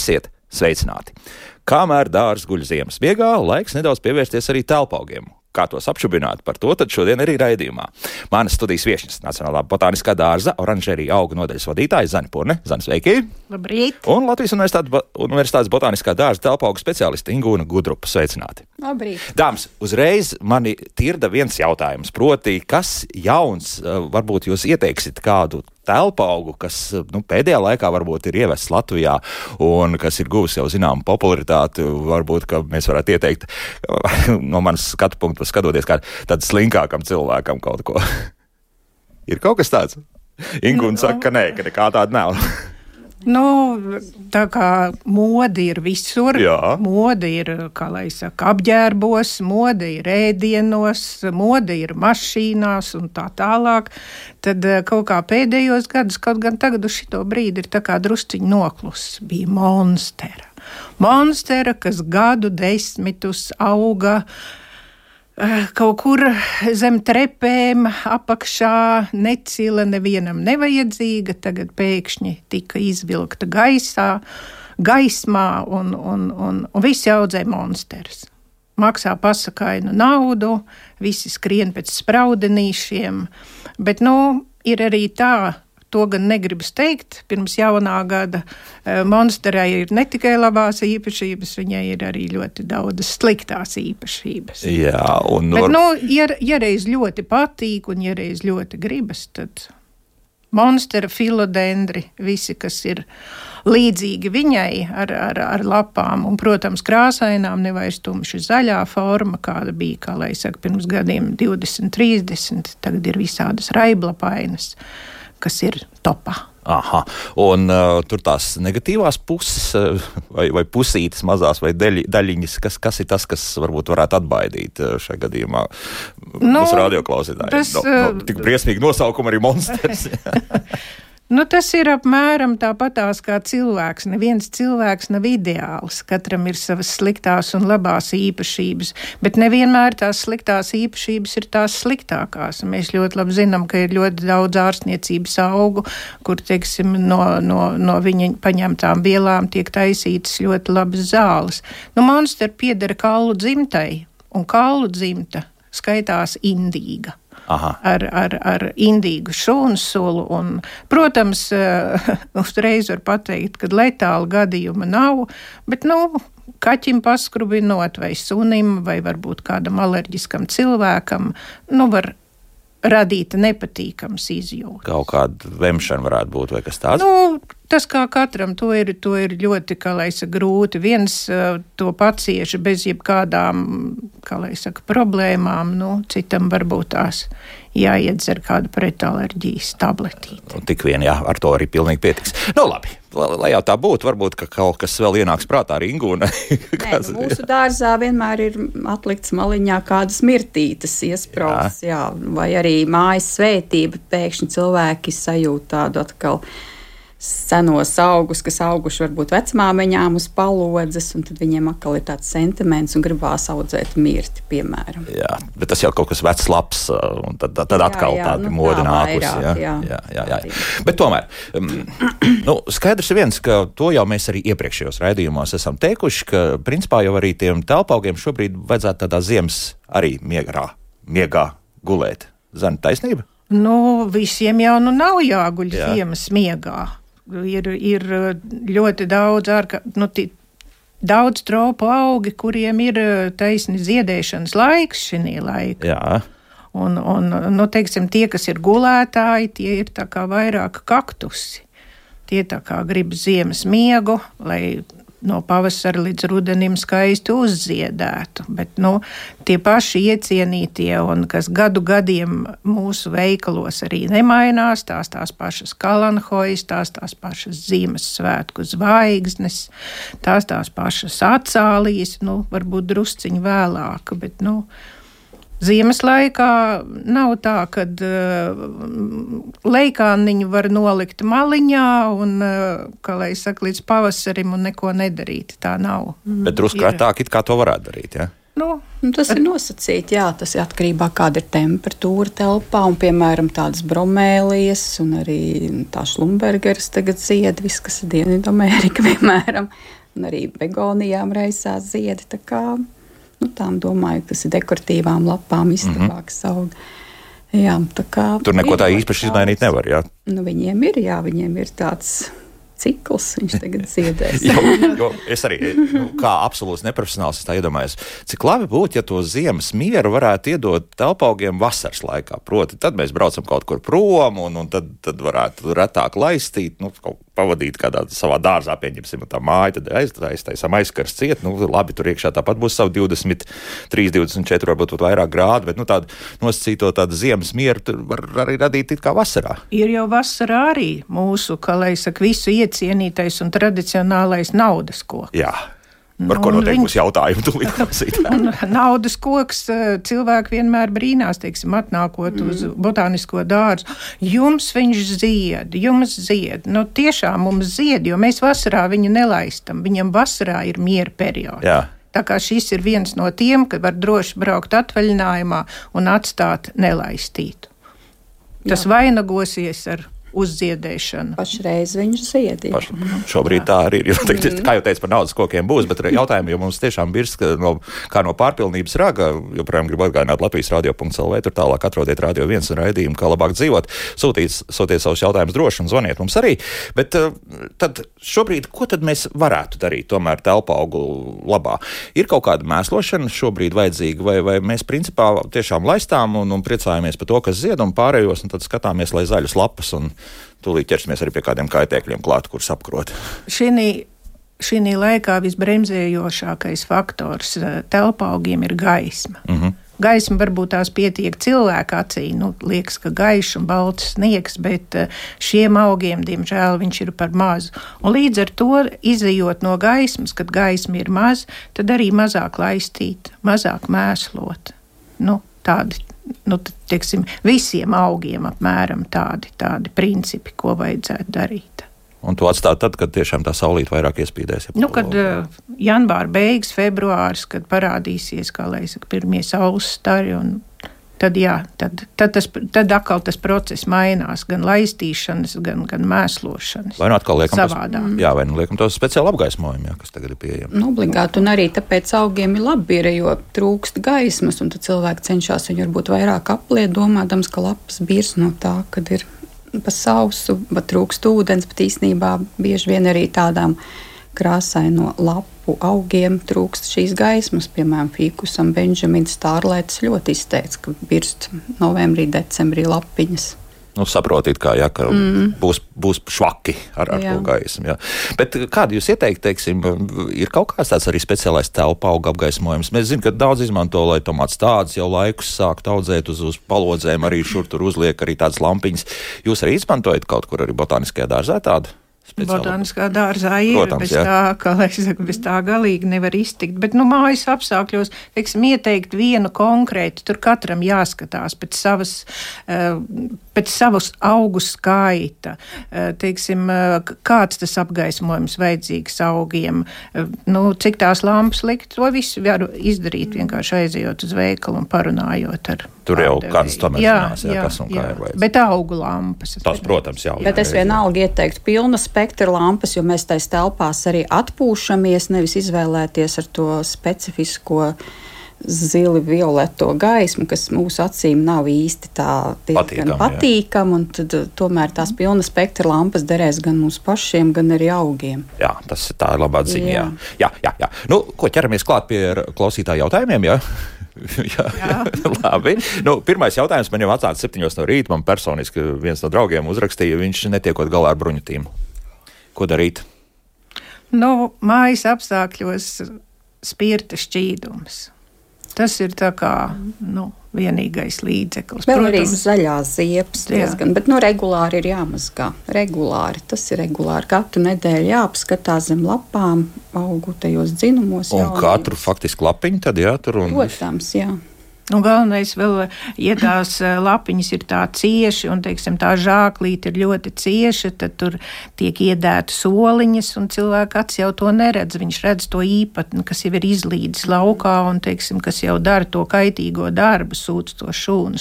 Esiet sveicināti! Kamēr dārsts guļ ziemas miegā, laiks nedaudz pievērsties arī telpaugiem kā tos apšubināt. Par to šodien arī raidījumā. Manas studijas viesnes Nacionālā botāniskā dārza oranžērija auga nodaļas vadītāja Zana Purne. Zana, sveiki! Labrīt! Un Latvijas Universitātes, Universitātes botāniskā dārza telpauga speciāliste Ingūna Gudrupa. Sveicināti! Labrīt! Dāmas, uzreiz mani tirda viens jautājums, proti, kas jauns eh, varbūt jūs ieteiksit kādu telpu augu, kas nu, pēdējā laikā varbūt ir ievests Latvijā un kas ir guvis jau zināmu popularitāti. Varbūt mēs varētu ieteikt no manas skatu punkta skatoties kā tādam slinkākam cilvēkam kaut ko. ir kaut kas tāds? Ingūna nu, saka, ka nē, ka nekā tāda nav. Nu, tā kā mode ir visur, Jā. mode ir, saka, apģērbos, mode ir ēdienos, mode ir mašīnās un tā tālāk, tad eh, kaut kā pēdējos gados, kaut gan tagad uz šito brīdi ir drusciņi noklus, bija monstera. Monstera, kas gadu desmitus auga uh, kaut kur zem trepēm, apakšā, necila, nevienam nevajadzīga, tagad pēkšņi tika izvilkta gaisā, gaismā, un, un, un, un visi audzē monsters. Maksā pasakainu naudu, visi skrien pēc spraudenīšiem, bet, nu, ir arī tā, To gan negribas teikt. Pirms jaunā gada eh, monsterai ir ne tikai labās īpašības, viņai ir arī ļoti daudz sliktās īpašības. Jā, un Bet, var... nu, ja, ja reiz ļoti patīk un ja reiz ļoti gribas, tad monstera filodendri, visi, kas ir līdzīgi viņai ar, ar, ar lapām un, protams, krāsainām, nevis tumši zaļā forma, kāda bija, kā lai saka, pirms gadiem 20, 30, tagad ir visādas raiblapainas kas ir topā. Aha, un uh, tur tās negatīvās puses, uh, vai, vai pusītes mazās, vai deļi, daļiņas, kas, kas ir tas, kas varbūt varētu atbaidīt uh, šajā gadījumā nu, mūsu radioklausītājiem. Tas, no, no, uh, tik briesmīgi nosaukumi arī monsters. Nu, tas ir apmēram tāpatās kā cilvēks. Neviens cilvēks nav ideāls. Katram ir savas sliktās un labās īpašības, bet nevienmēr tās sliktās īpašības ir tās sliktākās. Mēs ļoti labi zinām, ka ir ļoti daudz ārstniecības augu, kur, teiksim, no, no, no viņa paņemtām vielām tiek taisītas ļoti labas zāles. Nu, monster piedara kaulu dzimtai, un kaulu dzimta skaitās indīga. Aha. ar, ar, ar indīgu šūnu sulu. Un, protams, uzreiz var pateikt, ka letāla gadījuma nav, bet, nu, kaķim paskrubinot vai sunim vai varbūt kādam alerģiskam cilvēkam, nu, var radīt nepatīkams izjūtas. Kaut kāda vemšana varētu būt vai kas tāds? Nu, tas kā katram to ir, to ir ļoti, kā lai saka, grūti. Viens uh, to pacieši bez jebkādām, kā lai saka, problēmām, nu, citam varbūt tās jāiedzer kādu pretalerģijas tabletīti. Nu, tik vien, jā, ar to arī pilnīgi pietiks. Nu, labi, lai jau tā būtu, varbūt ka kaut kas vēl ienāks prātā Ringūna. Nē, nu, mūsu dārzā vienmēr ir atlikts maliņā kādas mirtītes jā, vai arī mājas svētība, pēkšņi cilvēki sajūt tādu atkal senos augus, kas auguši varbūt vecmāmiņām uz palodzes, un tad viņiem atkal ir tāds sentiments un gribās audzēt mirti, piemēram. Jā, bet tas jau kaut kas vecs labs, un tad, tad atkal jā, jā, tāda nu, moda nākusi. Jā, jā, jā, jā, jā. Bet tomēr, um, nu, skaidrs ir viens, ka to jau mēs arī iepriekšējos raidījumos esam teikuši, ka principā jau arī tiem telpaugiem šobrīd vajadzētu tādā ziemas arī miegā, miegā gulēt. Zana, taisnība? Nu, visiem jau nu nav jāguļ Jā. ziemas miegā ir, ir ļoti daudz ārka, nu, daudz tropu augi, kuriem ir taisni ziedēšanas laiks šī laika. Jā. Un, un nu, teiksim, tie, kas ir gulētāji, tie ir vairāk kaktusi. Tie tā kā grib ziemas miegu, lai no pavasara līdz rudenim skaisti uzziedētu. Bet nu, tie paši iecienītie, un kas gadu gadiem mūsu veikalos arī nemainās, tās tās pašas kalanhojas, tās tās pašas Ziemassvētku zvaigznes, tās tās pašas acālijas, nu, varbūt drusciņi vēlāk, bet, nu, Ziemas laikā nav tā, ka uh, leikāniņu var nolikt maliņā un, uh, kā lai saka, līdz pavasarim un neko nedarīt. Tā nav. Bet drusku ērtāk it kā to varētu darīt, ja? Nu, Nu, tas ir nosacīts, jā, tas ir atkarībā no kāda ir temperatūra telpā. Un, piemēram, tādas bromēlijas un arī tā šlumbergeras tagad zied, viss, kas ir Dienvidamerika, piemēram, un arī begonijām reizās ziedi. Tā nu, tām domāju, tas ir dekoratīvām lapām izstabāks mm -hmm. aug. Jā, tā kā. Tur neko tā īpaši izmainīt nevar, jā. Nu, viņiem ir, jā, viņiem ir tāds cikls viņš tagad ziedēs. jo, jo es arī, nu, kā absolūts neprofesionāls, iedomājos, cik labi būtu, ja to ziemas mieru varētu iedot telpaugiem vasaras laikā. Proti, tad mēs braucam kaut kur prom, un, un tad, tad varētu retāk laistīt, nu, kaut pavadīt kādā savā dārzā, pieņemsim, tā māja, tad aiztaisām aizskars ciet. Nu, labi, tur iekšā tāpat būs savu 23, 24, varbūt pat vairāk grādu, bet nu, tādu nosacīto tādu ziemas mieru var arī radīt it kā vasarā. Ir jau vasarā arī mūsu, kā lai saka, visu iecienītais un tradicionālais naudas koks. Jā. Par nu, ko noteikti viņ... būs jautājumi tūlīt naudas koks eh, cilvēki vienmēr brīnās, teiksim, atnākot mm. uz botānisko dārzu. Jums viņš zied, jums zied. Nu, tiešām mums zied, jo mēs vasarā viņu nelaistam. Viņam vasarā ir miera periods. Jā. Tā kā šis ir viens no tiem, kad var droši braukt atvaļinājumā un atstāt nelaistītu. Tas Jā. vainagosies ar uzziedēšanu. Pašreiz viņš ziedīja. Paš, šobrīd tā arī ir. Teikt, mm. Kā jau teicu, par naudas kokiem būs, bet jautājumi, jo mums tiešām birs, no, kā no pārpilnības raga, joprojām gribu atgādināt Latvijas radio.lv, tur tālāk atrodiet radio viens un raidījumu, kā labāk dzīvot. Sūtīt, sūtiet savus jautājumus droši un zvaniet mums arī. Bet uh, tad šobrīd, ko tad mēs varētu darīt tomēr telpa augu labā? Ir kaut kāda mēslošana šobrīd vajadzīga, vai, vai mēs principā tiešām laistām un, un priecājamies par to, kas zied un pārējos, un tad skatāmies, lai zaļas lapas un tūlīt ķersimies arī pie kādiem kaitēkļiem klāt, kurus apkrot. Šinī šī laikā visbremzējošākais faktors eh, telpā augiem ir gaisma. Mm -hmm. Gaisma varbūt tās pietiek cilvēka acī, nu, liekas, ka gaišs un balts sniegs, bet eh, šiem augiem, diemžēl, viņš ir par mazu. Un līdz ar to, izējot no gaismas, kad gaisma ir maz, tad arī mazāk laistīt, mazāk mēslot. Nu, tādi nu, teiksim, visiem augiem apmēram tādi, tādi principi, ko vajadzētu darīt. Un to atstāt tad, kad tiešām tā saulīte vairāk iespīdēs. Ja nu, kad uh, janvāra beigas, februāris, kad parādīsies, kā lai saka, pirmie saules stari un tad, jā, tad, tad, tas, tad atkal tas process mainās. Gan laistīšanas, gan, gan mēslošanas. Vai nu atkal liekam savādāk? Tas, jā, vai nu liekam tos speciāli apgaismojumu, jā, kas tagad ir pieejami. Nu, obligāti, un arī tāpēc augiem ir labi, jo trūkst gaismas, un tad cilvēki cenšas viņu varbūt vairāk apliet, domādams, ka lapas birs no tā, kad ir pa sausu, bet trūkst ūdens, bet īstenībā bieži vien arī tādām krāsaino lapu augiem trūkst šīs gaismas. Piemēram, fīkusam Benžamins Stārlēts ļoti izteica, ka birst novembrī, decembrī lapiņas. Nu, saprotiet, kā jā, ka mm. būs, būs švaki ar, ar jā. to gaismu. Jā. Bet kādu jūs ieteikt, teiksim, ir kaut kāds tāds arī speciālais telpa auga apgaismojums? Mēs zinām, ka daudz izmanto, lai tomāts tādus jau laikus sākt audzēt uz, uz palodzēm, arī šur tur uzliek arī tādas lampiņas. Jūs arī izmantojat kaut kur arī botāniskajā dārzā tādu? Botāniskā dārzā ir, Protams, bez jā. tā, kā lai saka, bez tā galīgi nevar iztikt. Bet, nu, mājas apstākļos, teiksim, ieteikt vienu konkrētu, tur katram jāskatās pēc savas, uh, pēc savas augu skaita, uh, teiksim, uh, kāds tas apgaismojums vajadzīgs augiem, nu, cik tās lampas likt, to visu var izdarīt vienkārši aizejot uz veikalu un parunājot ar Tur jau kāds tomēr jā, zinās, jā, jā, kas un jā. kā ir vajadzīgs. Bet augu lampas. Tas, protams, jā. Bet es vienalga ieteiktu pilna spektra lampas, jo mēs tais telpās arī atpūšamies, nevis izvēlēties ar to specifisko zili violeto gaismu, kas mūsu acīm nav īsti tā patīkama. Patīkam, tad, uh, tomēr tās pilna spektra lampas derēs gan mums pašiem, gan arī augiem. Jā, tas ir tā labā ziņa. Jā, jā, jā. jā. Nu, ko ķeramies klāt pie klausītāju jautājumiem? Jā? jā, jā. labi. Nu, pirmais jautājums man jau atnāca septiņos no rīta. Man personiski viens no draugiem uzrakstīja, viņš netiekot galā ar bruņutīm. Ko darīt? Nu, mājas apstākļos spirta šķīdums. Tas ir tā kā nu, vienīgais līdzeklis. Vēl Protams, arī zaļās ziepes diezgan, bet nu, regulāri ir jāmazgā. Regulāri, tas ir regulāri. Katru nedēļu jāapskatās zem lapām, augu tajos dzinumos. Un jaunības. katru faktiski lapiņu tad jātur. Un... Protams, jā. Nu, galvenais vēl, ja tās eh, lapiņas ir tā cieši un, teiksim, tā žāklīte ir ļoti cieša, tad tur tiek iedēta soliņas un cilvēka acs jau to neredz. Viņš redz to īpatni, kas jau ir izlīdis laukā un, teiksim, kas jau dara to kaitīgo darbu, sūc to šūnu.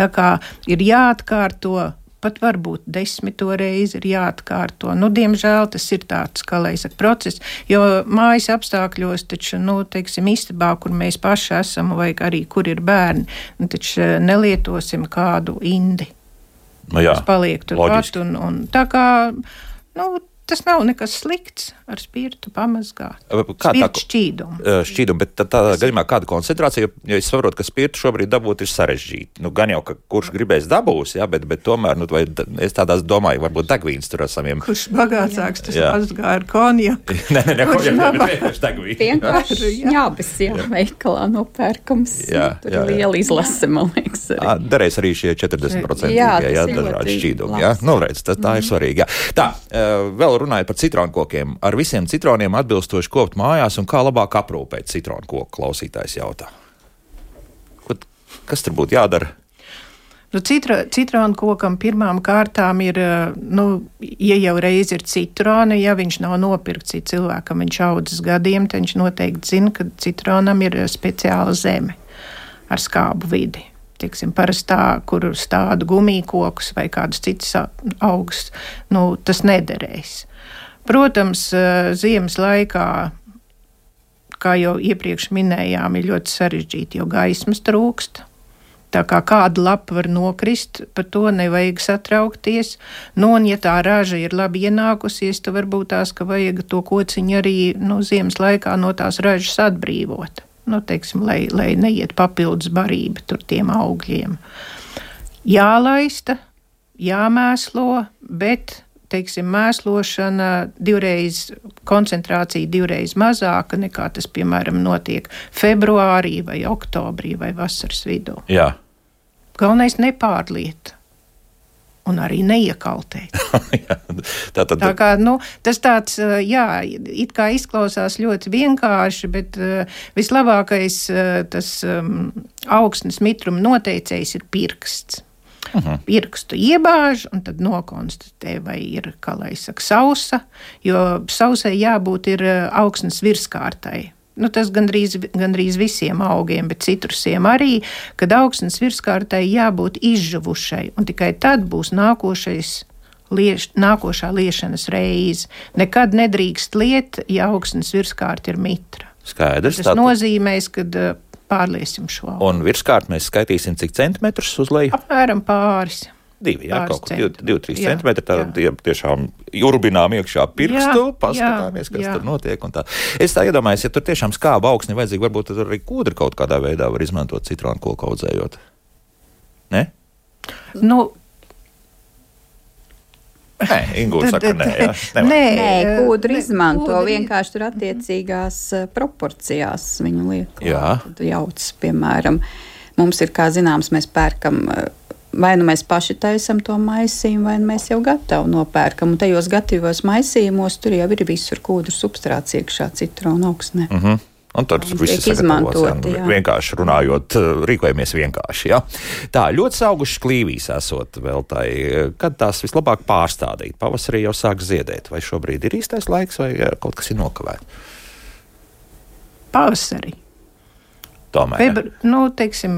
Tā kā ir jāatkārto pat varbūt desmito reizi ir jāatkārto. Nu, diemžēl tas ir tāds, kā lai saka, process, jo mājas apstākļos, taču, nu, teiksim, istabā, kur mēs paši esam, vai arī kur ir bērni, nu, taču eh, nelietosim kādu indi. Nu, jā, tas paliek tur pat, un, un tā kā, nu, tas nav nekas slikts ar spirtu pamazgāt. Kā tā šķīduma? Šķīduma, bet tā, tādā gadījumā kāda koncentrācija, jo es saprotu, ka spirtu šobrīd dabūt ir sarežģīti. Nu, gan jau, ka kurš gribēs dabūs, jā, bet, bet tomēr, nu, vai es tādās domāju, varbūt degvīns tur esam. Kurš bagātāks, tas mazgā ar konjaku. nē, nē, nē, konjaku, bet vienkārši degvīns. Vienkārši ņābis, jā, veikalā nopērkams. Jā, tur jā, jā. liela izlase, man liekas. Arī. Darēs arī šie 40% jā, jā, dažādi šķīdumi. Jā, nu, redz, tas, tā ir mhm. svarīgi. Jā. Tā, vēl runājot par citronu kokiem. Ar visiem citroniem atbilstoši kopt mājās un kā labāk aprūpēt citronu koku, klausītājs jautā. Kas tur būtu jādara? Nu, citra, citronu kokam pirmām kārtām ir, eh, nu, ja jau reiz ir citrona, ja viņš nav nopirkts cilvēkam, viņš audzes gadiem, tad viņš noteikti zina, ka citronam ir speciāla zeme ar skābu vidi. Tiksim, parastā, kur stāda gumijkokus vai kādus citus augstus, nu, tas nederēs. Protams, eh, ziemas laikā, kā jau iepriekš minējām, ir ļoti sarežģīti, jo gaismas trūkst. Tā kā kāda lapa var nokrist, par to nevajag satraukties. Nu, un, ja tā raža ir labi ienākusies, tad varbūt tās, ka vajag to kociņu arī nu, ziemas laikā no tās ražas atbrīvot. Nu, teiksim, lai, lai neiet papildus barība tur tiem augļiem. Jālaista, jāmēslo, bet teiksim, mēslošana divreiz, koncentrācija divreiz mazāka nekā tas, piemēram, notiek februārī vai oktobrī vai vasaras vidū. Jā. Galvenais nepārliet. Un arī neiekaltēt. tā tad... tā kā, nu, tas tāds, jā, it kā izklausās ļoti vienkārši, bet uh, vislabākais uh, tas um, augsnes mitruma noteicējs ir pirksts. Uh -huh. Pirkstu iebāž un tad nokonstatē, vai ir, kā lai saka, sausa, jo sausai jābūt ir eh, augsnes virskārtai. Nu, tas gandrīz, gandrīz visiem augiem, bet citrusiem arī, kad augsnes virskārtai jābūt izžuvušai, un tikai tad būs nākošais lieš, nākošā liešanas reize. Nekad nedrīkst liet, ja augsnes virskārta ir mitra. Skaidrs. Tas tātad... nozīmēs, ka eh, pārliesim šo. Un virskārt mēs skaitīsim, cik centimetrus uz leju? Apmēram pāris. Divi, jā, kaut kur 2-3 centimetri. Tad tiešām urbinām iekšā pirkstu, jā, paskatāmies, kas jā. tur notiek. Es tā iedomājos, ja tur tiešām skāba augsni vajadzīgi, varbūt tur arī kūdri kaut kādā veidā var izmantot citronu koku audzējot. Ne? Nu, Nē, Ingūna saka, nē, jā, nē, nē kūdri izmanto kūdri. vienkārši tur attiecīgās eh, proporcijās viņu liek. Jā. Tad jauc, piemēram, mums ir, kā zināms, mēs pērkam. Eh, vai nu mēs paši taisām to maisījumu, vai nu mēs jau gatavu nopērkam. Un tajos gatavos maisījumos tur jau ir visur kūdru substrāts iekšā citronu augsnē. Uh -huh. Un tur viss ir izmantot. Jā. Vienkārši runājot, eh, rīkojamies vienkārši. Jā. Tā ļoti augušas klīvīs esot vēl tai, kad tās vislabāk pārstādīt. Pavasarī jau sāk ziedēt. Vai šobrīd ir īstais laiks, vai eh, kaut kas ir nokavēts? Pavasarī. Tomēr, Febru, nu, teiksim,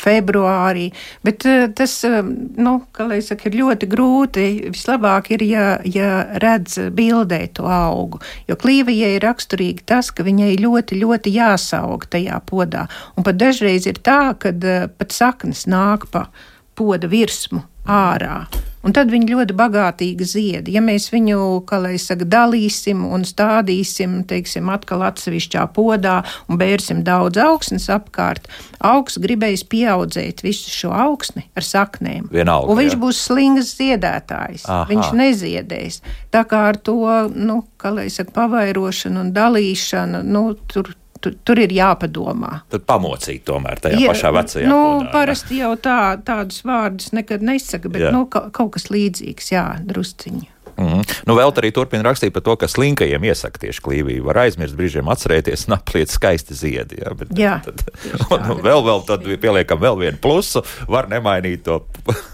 februārī, bet uh, tas, uh, nu, kā lai saka, ir ļoti grūti. Vislabāk ir, ja, ja redz bildē to augu, jo klīvijai ir raksturīgi tas, ka viņai ļoti, ļoti jāsaug tajā podā. Un pat dažreiz ir tā, ka uh, pat saknes nāk pa poda virsmu ārā. Un tad viņi ļoti bagātīgi zied. Ja mēs viņu, kā lai saka, dalīsim un stādīsim, teiksim, atkal atsevišķā podā un bērsim daudz augsnes apkārt, augs gribēs pieaudzēt visu šo augsni ar saknēm. Vienalga, un viņš jā. būs slingas ziedētājs. Aha. Viņš neziedēs. Tā kā ar to, nu, kā lai saka, pavairošanu un dalīšanu, nu, tur Tur, tur ir jāpadomā. Tad pamocīt tomēr tajā ja, pašā vecajā. Nu, podā, parasti jau tā, tādus vārdus nekad nesaka, bet jā. nu, ka, kaut kas līdzīgs, jā, drusciņi. Mm -hmm. nu, vēl arī turpina rakstīt par to, ka slinkajiem iesaka tieši klīvī. Var aizmirst brīžiem atcerēties un apliet skaisti ziedi. Jā, bet, Jā, tad, un, un vēl, vēl tad pieliekam vēl vienu plusu. Var nemainīt to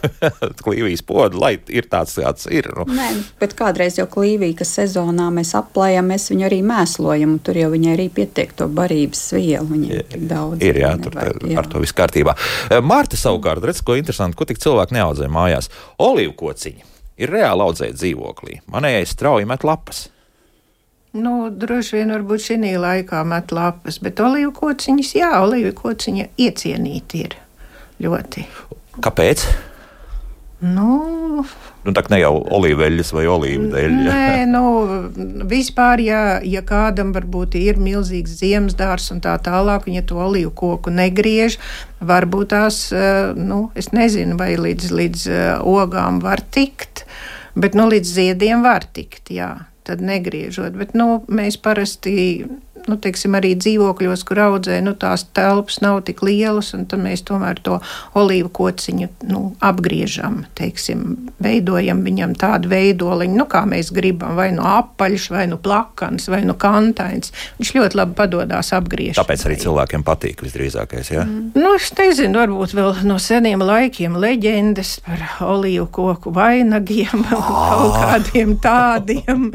klīvijas podu, lai ir tāds, kāds ir. Nu. Nē, bet kādreiz jau klīvī, ka sezonā mēs aplējam, mēs viņu arī mēslojam, un tur jau viņai arī pietiek to barības vielu. Viņai ir tik daudz. Ir, jā, tur nevajag, tā, ar to viss kārtībā. Mārta savukārt, redz, ko interesanti, ko tik cilvēki neaudzē mājās. Olīvu kociņi ir reāli audzēt dzīvoklī. Manējais strauji met lapas. Nu, droši vien varbūt šī laikā met lapas, bet olīvu kociņas, jā, olīvu kociņa iecienīti ir ļoti. Kāpēc? Nu, Nu, tā ne jau olīveļas vai olīvu dēļ. jā. Nē, nu, vispār, ja, ja kādam varbūt ir milzīgs ziemas dārzs un tā tālāk, un ja to olīvu koku negriež, varbūt tās, eh, nu, es nezinu, vai līdz, līdz eh, ogām var tikt, bet, nu, līdz ziediem var tikt, jā, tad negriežot. Bet, nu, mēs parasti, nu, teiksim, arī dzīvokļos, kur audzē, nu, tās telpas nav tik lielas, un tad mēs tomēr to olīvu kociņu, nu, apgriežam, teiksim, veidojam viņam tādu veidoliņu, nu, kā mēs gribam, vai nu apaļš, vai nu plakans, vai nu kantains. Viņš ļoti labi padodās apgriezt. Tāpēc arī cilvēkiem patīk visdrīzākais. Ja? Mm. Nu, es nezinu, varbūt vēl no seniem laikiem leģendas par olīvu koku vainagiem un kaut kādiem tādiem.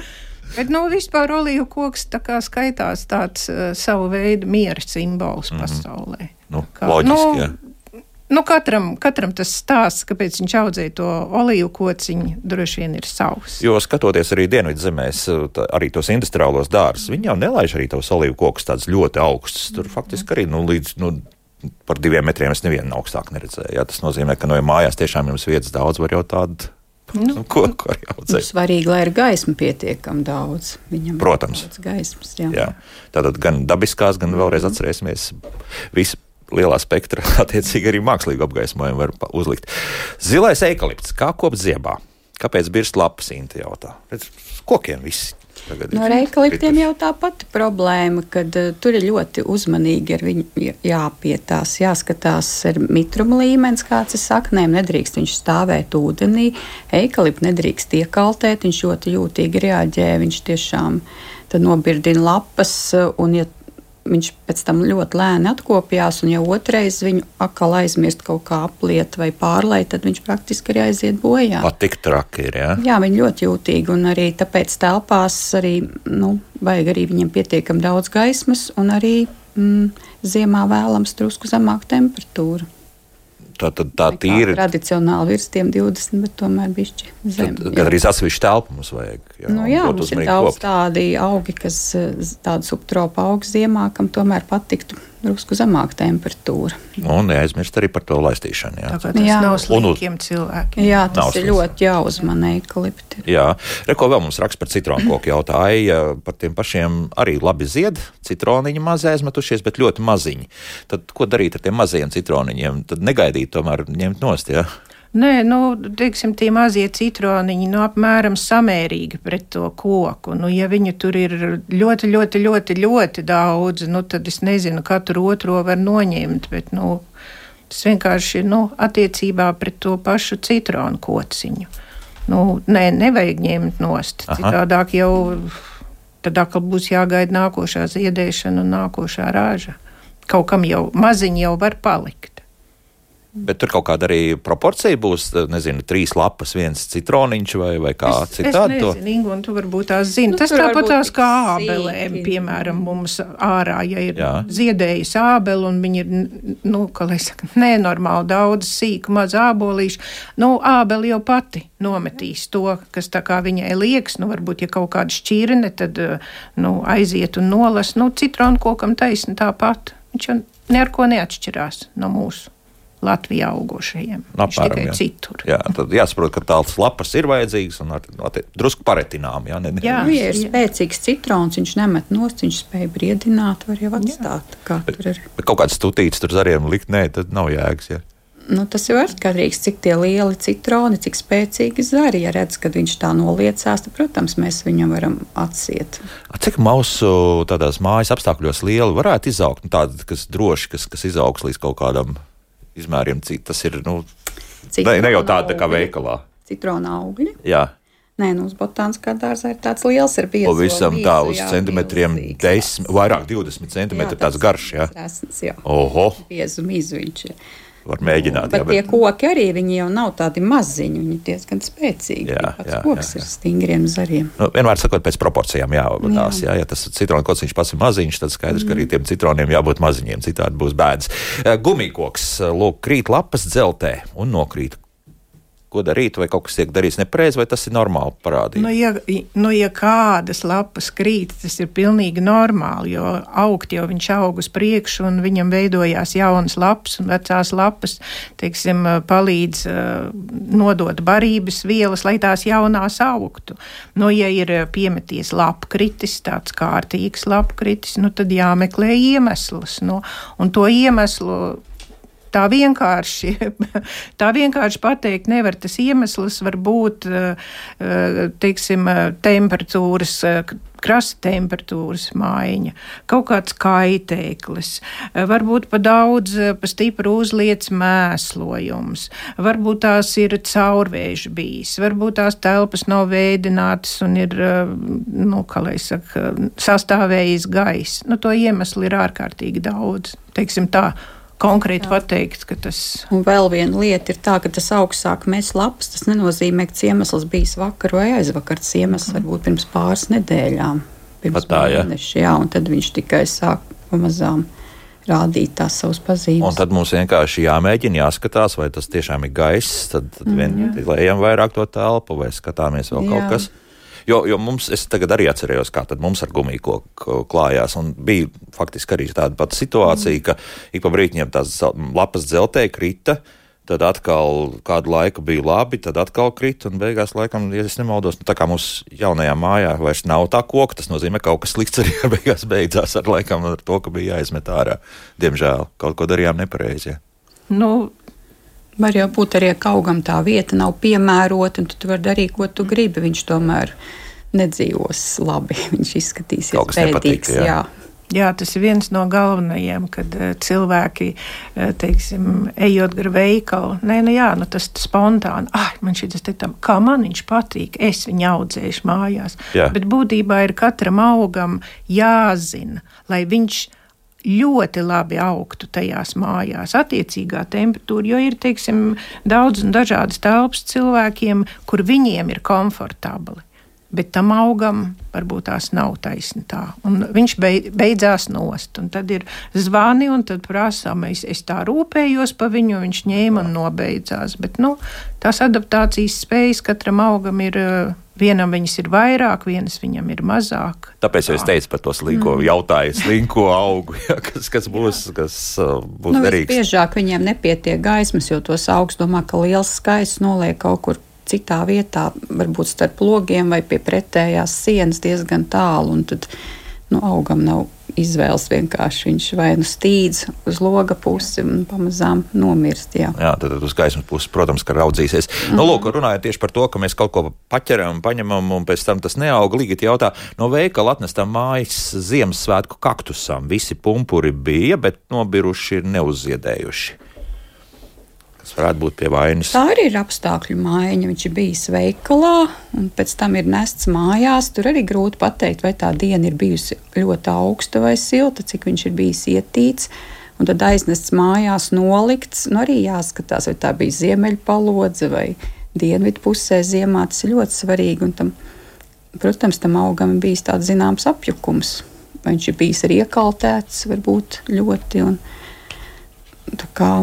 Bet, nu, vispār olīvu koks tā kā skaitās tāds uh, savu veidu miera simbols mm -hmm. pasaulē. Nu, Kā- loģiski, nu, jā. Nu, katram, katram tas stāsts, kāpēc viņš audzēja to olīvu kociņu, droši vien ir savs. Jo skatoties arī dienvidzemēs, tā, arī tos industriālos dārzus, viņi jau nelaiž arī tos olīvu kokus tādus ļoti augstus. Tur faktiski arī nu, līdz. Nu, Par diviem metriem es nevienu augstāk neredzēju. Jā, tas nozīmē, ka no ja mājās tiešām jums vietas daudz, var jau tādu nu, koku arī Nu, audzēt. svarīgi, lai ir gaisma pietiekami daudz. Viņam ir Protams. daudz gaismas. Jā. Jā. Tātad gan dabiskās, gan vēlreiz atcerēsimies visu lielā spektra, attiecīgi arī mākslīgu apgaismojumu var uzlikt. Zilais eikalipts, kā kopt ziebā? Kāpēc birst lapas inti jautā? Redz, kokiem viss. No ir krituši. jau tā pati problēma, ka uh, tur ir ļoti uzmanīgi ar viņu jā- jāpietās, jāskatās ir mitruma līmenis, kāds ir saknēm, nedrīkst viņš stāvēt ūdenī, eikalipts nedrīkst iekaltēt, viņš ļoti jūtīgi reaģē, viņš tiešām tad nobirdina lapas, uh, un ja viņš pēc tam ļoti lēni atkopjās, un ja otrais viņu atkal aizmirst kaut kā apliet vai pārlēt, tad viņš praktiski arī aiziet bojā. Pat tik traki ir. Ja? Jā, viņi ļoti jūtīgi, un arī tāpēc telpās arī, nu, vajag arī viņiem pietiekami daudz gaismas, un arī mm, ziemā vēlams drusku zemāka temperatūra. Tā tā Nekā tīri. Tradicionāli virs tiem 20, bet tomēr bišķi zem. Gan arī atsevišķu telpu mums vajag. Jā, Nu, jā, mums ir daudz kopt. tādi augi, kas eh, tādu subtropu augu ziemā, kam tomēr patiktu drusku zemāka temperatūra. Un neaizmirst arī par to laistīšanu. Jā, Tā Jā. nav Un slikiem cilvēkiem. Jā, Nav tas ir slikts. ļoti jāuzmanē ekalipti. jā. Reko vēl mums raksta par citronu koku jautāja. Par tiem pašiem arī labi zied. Citroniņi mazi aizmetušies, bet ļoti maziņi. Tad ko darīt ar tiem mazajiem citroniņiem? Tad negaidīt, tomēr ņemt nost. Jā. Nē, nu, teiksim, tie mazie citroniņi, nu, apmēram samērīgi pret to koku. Nu, ja viņu tur ir ļoti, ļoti, ļoti, ļoti daudz, nu, tad es nezinu, katru otro var noņemt, bet, nu, tas vienkārši ir, nu, attiecībā pret to pašu citronu kociņu. Nu, nē, nevajag ņemt nost. Aha. Citādāk jau tad atkal būs jāgaida nākošā ziedēšana un nākošā rāža. Kaut kam jau maziņi jau var palikt. Bet tur kaut kāda arī proporcija būs, nezinu, trīs lapas, viens citroniņš vai, vai kā Es, es citādi. to- nezinu, Ingu, un tu varbūt tās zini. Nu, Tas tāpat tās kā sīki. ābelēm, piemēram, mums ārā, ja ir Jā. ziedējis ābeli un viņi ir, nu, kā lai saka, nenormāli daudz sīku, maz ābolīšu, nu, ābeli jau pati nometīs to, kas tā kā viņai liekas, nu, varbūt, ja kaut kāda šķirne, tad, eh, nu, aiziet un nolas, nu, citronu kokam taisni tāpat. Viņš jau ne ar ko neatšķirās no mūsu Latvijā augošajiem. Apmēram, tikai jā. citur. Jā, tad jāsaprot, ka tādas lapas ir vajadzīgas un ar, atti- drusku paretinām. Jā, ne, ne. Jā. Nu, ja ir jā. spēcīgs citrons, viņš nemet nost, viņš spēj briedināt, var jau atstāt. Kā Bet, tur ir. bet kaut kādas stutītas tur zariem likt, nē, tad nav jēgas. Jā. Nu, tas jau ir atkarīgs, cik tie lieli citroni, cik spēcīgi zari. Ja redz, ka viņš tā noliecās, tad, protams, mēs viņam varam atsiet. A, Cik mausu tādās mājas apstākļos liela varētu izaugt? Nu, tāda, kas droši, kas, kas izaugs līdz kaut kādam izmēriem, cik tas ir. Nu, ne, ne jau tāda tā kā augļi. veikalā. Citrona augļi. Jā, Nē, nu uz botāniskā dārzā ir tāds liels ar biezu. Pavisam tā uz centimetriem, desmit, vairāk 20 centimetri tāds garš, jā. Resns, jā. Oho, Biezu mizu viņš ir. Var mēģināt. Bet jā, tie koki arī jau nav tādi maziņi, viņi ir diezgan spēcīgi. Jā, Pats jā, koks jā, ir stingriem zariem. Nu, vienmēr sakot, pēc proporcijām jābūt. Jā, ja tas citronu kociņš pats ir maziņš, tad skaidrs, ka arī tiem citroniem jābūt maziņiem, citādi būs bēdas. Gumijkoks, lūk, krīt lapas dzeltē un nokrīt. Ko darīt, vai kaut kas tiek darīts nepareizi, vai tas ir normāli parādīt? Nu, ja, nu, ja kādas lapas krīt, tas ir pilnīgi normāli, jo augt jau viņš aug uz priekšu, un viņam veidojās jaunas lapas, un vecās lapas, teiksim, palīdz uh, nodot barības vielas, lai tās jaunās augtu. Nu, ja ir piemeties lapkritis, tāds kārtīgs lapkritis, nu, tad jāmeklē iemesls. Nu, un to iemeslu Tā vienkārši, tā vienkārši pateikt nevar. Tas iemesls var būt teiksim, temperatūras, krasta temperatūras maiņa, kaut kāds kaitēklis, varbūt pa daudz, pa stipru uzliec mēslojums, varbūt tās ir caurvēži bijis, varbūt tās telpas nav vēdinātas un ir, nu, kā lai saka, sastāvējis gaiss. Nu, to iemeslu ir ārkārtīgi daudz. Teiksim tā konkrēti Jā. pateikt, ka tas. Un vēl viena lieta ir tā, ka tas augstāk mēs lapas. Tas nenozīmē, ka iemesls bijis vakar vai aizvakar. Tas iemesls mm. varbūt pirms pāris nedēļām, pirms tā, mēneša. Jā. jā, un tad viņš tikai sāk pamazām rādīt tās savas pazīmes. Un tad mums vienkārši jāmēģina, jāskatās, vai tas tiešām ir gaiss. Tad, tad mm, vien lejam vairāk to telpu vai skatāmies vēl jā. kaut kas. Jo, jo mums, es tagad arī atcerējos, kā mums ar gumiju klājās. Bija faktiski arī tāda pati situācija, mm. ka ik pa brīdim tās lapas dzeltē krita. Tad atkal kādu laiku bija labi, tad atkal krita, un beigās, laikam, ja es nemaldos, nu, tā kā mums jaunajā mājā vairs nav tā koka, tas nozīmē, ka kaut kas slikts arī beigās beidzās ar, laikam, ar to, ka bija jāizmet ārā. Diemžēl kaut ko darījām nepareizi. Ja. Nu, Var jau būt arī, ka augam tā vieta nav piemērota, un tu vari darīt, ko tu gribi. Viņš tomēr nedzīvos labi. Viņš izskatīsies pēdīgs. Jā. Jā. Jā, tas ir viens no galvenajiem, kad uh, cilvēki, uh, teiksim, ejot gar veikalu, nē, nu jā, nu tas spontāni, ah, man šis te tam, kā man viņš patīk, es viņu audzēšu mājās. Jā. Bet būtībā ir katram augam jāzina, lai viņš ļoti labi augtu tajās mājās, attiecīgā temperatūra, jo ir, teiksim, daudz un dažādas telpas cilvēkiem, kur viņiem ir komfortabli. Bet tam augam varbūt tās nav taisni tā. Un viņš beidzās nost. Un tad ir zvani, un tad prasām, es, es tā rūpējos par viņu, viņš ņēma un nobeidzās. Bet nu, tās adaptācijas spējas katram augam ir. Vienam viņas ir vairāk, vienas viņam ir mazāk. Tāpēc es teicu par to slinko mm. jautājumu, slinko augu, ja, kas, kas būs, kas uh, būs nu, derīgs. Biežāk viņiem nepietiek gaismas, jo tos augs domā, ka liels skaists noliek kaut kur citā vietā, varbūt starp logiem vai pie pretējās sienas diezgan tālu. Tad nu, augam nav izvēles vienkārši. Viņš vai nu stīdz uz loga pusi un pamazām nomirst. Jā, jā tad uz gaismas puses, protams, ka raudzīsies. Mm -hmm. nu, lūk, runājot tieši par to, ka mēs kaut ko paķeram, paņemam un pēc tam tas neaug. Līgīt jautā, no veikala atnestam mājas Ziemassvētku kaktusam. Visi pumpuri bija, bet nobiruši ir neuzziedējuši kas varētu būt pie vainas. Tā arī ir apstākļu maiņa. Viņš ir bijis veikalā, un pēc tam ir nests mājās. Tur arī grūti pateikt, vai tā diena ir bijusi ļoti augsta vai silta, cik viņš ir bijis ietīts. Un tad aiznests mājās, nolikts. Nu, arī jāskatās, vai tā bija ziemeļpalodze vai dienvidu pusē ziemā. Tas ir ļoti svarīgi. Tam, protams, tam augam ir bijis tāds zināms apjukums. Vai viņš ir bijis arī iekaltēts, varbūt ļoti. Un, kā,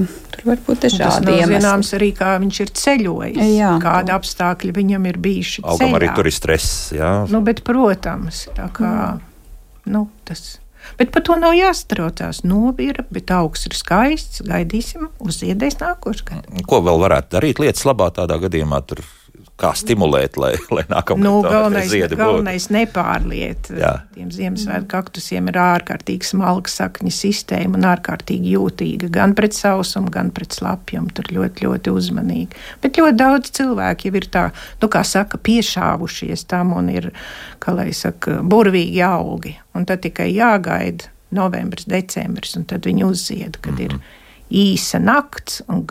tur var būt dažādi iemesli. Zināms arī, kā viņš ir ceļojis, jā, kādi to. apstākļi viņam ir bijuši. Augam ceļā. arī tur ir stress, jā. Nu, bet, protams, tā kā, mm. nu, tas. Bet par to nav jāstraucās. Novira, bet augs ir skaists. Gaidīsim, uzziedēs nākošais gads. Ko vēl varētu darīt lietas labā tādā gadījumā? Tur kā stimulēt, lai, lai nākamā nu, galvenais, ziedi galvenais nepārliet. Jā. Tiem Ziemassvētku kaktusiem ir ārkārtīgi smalka sakņu sistēma un ārkārtīgi jūtīga gan pret sausumu, gan pret slapjumu. Tur ļoti, ļoti uzmanīgi. Bet ļoti daudz cilvēku jau ir tā, nu, kā saka, piešāvušies tam un ir, kā lai saka, burvīgi augi. Un tad tikai jāgaida novembris, decembris, un tad viņi uzzied, kad mm -hmm. ir mhm. īsa nakts un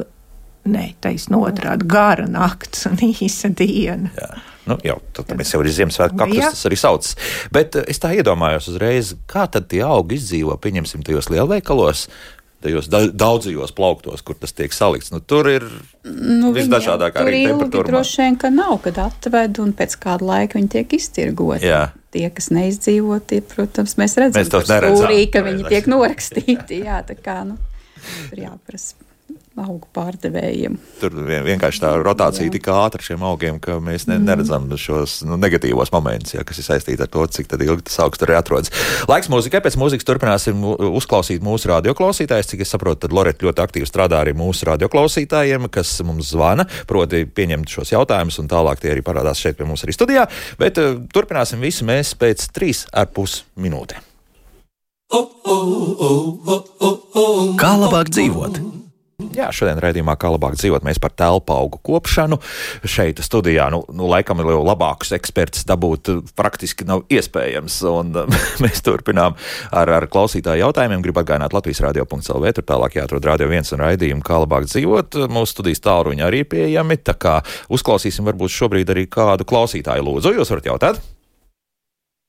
Nē, taisnība otrādi - gara nakts un īsa diena. Jā. Nu, jau tad mēs jau ir Ziemassvētku kaktus, tas arī sauc. Bet es tā iedomājos uzreiz, kā tad tie augi izdzīvo, pieņemsim, tajos lielveikalos, tajos daudzajos plauktos, kur tas tiek salikts. Nu, tur ir nu, visdažādākā arī temperatūra. Droši vien, ka nav, kad atved un pēc kāda laika viņi tiek iztirgoti. Jā. Tie, kas neizdzīvo, tie, protams, mēs redzam, mēs tos neredzam. Stūrī, ka viņi tiek norakstīti. Jā, tā kā, nu, tur jāprasa augu pārdevējiem. Tur vienkārši tā rotācija tik ātra šiem augiem, ka mēs ne, mm. neredzam šos nu, negatīvos momentus, ja, kas ir saistīti ar to, cik ilgi tas augsts tur atrodas. Laiks mūzikai, pēc mūzikas turpināsim uzklausīt mūsu radioklausītājus. Cik es saprotu, tad Loreta ļoti aktīvi strādā arī mūsu radioklausītājiem, kas mums zvana, proti pieņemt šos jautājumus, un tālāk tie arī parādās šeit pie mums arī studijā. Bet uh, turpināsim visu mēs pēc trīs ar pus minūtēm. Kā labāk dzīvot? Jā, šodien raidījumā kā labāk dzīvot, mēs par telpu augu kopšanu. Šeit studijā, nu, nu laikam jau labākus ekspertus dabūt eh, praktiski nav iespējams. Un mēs turpinām ar, ar klausītāju jautājumiem. Gribu atgādināt Latvijas radio.lv, tur tālāk jāatrod radio viens un raidījumu kā labāk dzīvot. Mūsu studijas tālruņi arī pieejami, tā kā uzklausīsim varbūt šobrīd arī kādu klausītāju lūdzu. Jūs varat jautāt?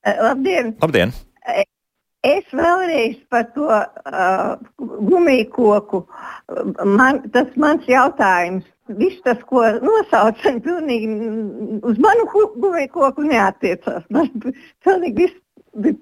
Labdien! Labdien! Es vēlreiz par to uh, gumiju koku. Man, tas mans jautājums. Viss tas, ko nosauca, pilnīgi uz manu gumiju koku neatiecās. Man pilnīgi viss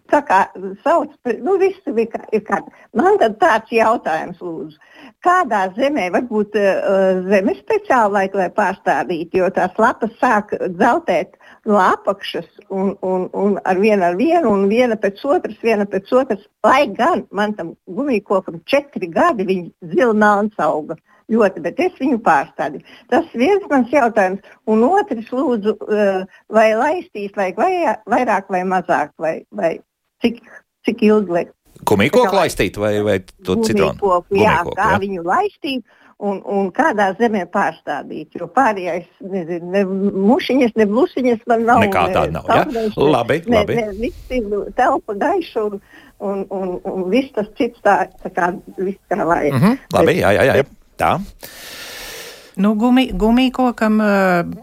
tā kā sauc, nu viss ir kā, ir kā. Man tad tāds jautājums lūdzu. Kādā zemē varbūt uh, zemes speciāli, lai pārstādītu, jo tās lapas sāk dzeltēt no apakšas un, un, un ar vienu ar vienu, un viena pēc otras, viena pēc otras. Lai gan man tam gumijkokam četri gadi, viņa zilnāns auga ļoti, bet es viņu pārstādīju. Tas viens mans jautājums, un otrs lūdzu, eh, vai laistīs vajag vai, vairāk vai mazāk, vai, vai cik, cik ilgi. Lai... Gumijkoku laistīt vai, vai to citronu? Jā, kā viņu laistīt un, un kādā zemē pārstādīt. Jo pārējais, nezinu, ne mušiņas, ne blusiņas man nav. Nekā tāda nav. Ja? Labi, ne, labi. Ne, viss ir telpa gaiša un, un, un, un viss tas cits tā, tā kā, viss kā vajag. Mm -hmm, labi, jā, jā, jā. jā. Tā. Nu, gumi, gumijkokam,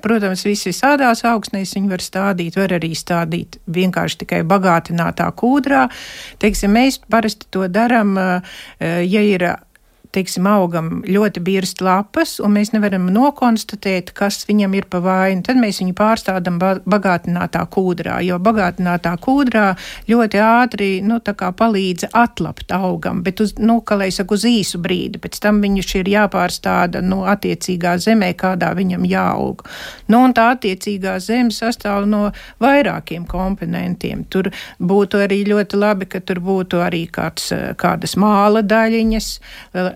protams, vis visādās augsnēs viņi var stādīt, var arī stādīt vienkārši tikai bagātinātā kūdrā. Teiksim, mēs parasti to darām, ja ir teiksim, augam ļoti birst lapas, un mēs nevaram nokonstatēt, kas viņam ir pa vainu. Tad mēs viņu pārstādām bagātinātā kūdrā, jo bagātinātā kūdrā ļoti ātri nu, palīdz atlapt augam, bet uz, nu, saka, uz īsu brīdi. Pēc tam viņš ir jāpārstāda nu, attiecīgā zemē, kādā viņam jāaug. Nu, tā attiecīgā zeme sastāv no vairākiem komponentiem. Tur būtu arī ļoti labi, ka tur būtu arī kāds, kādas māla daļiņas,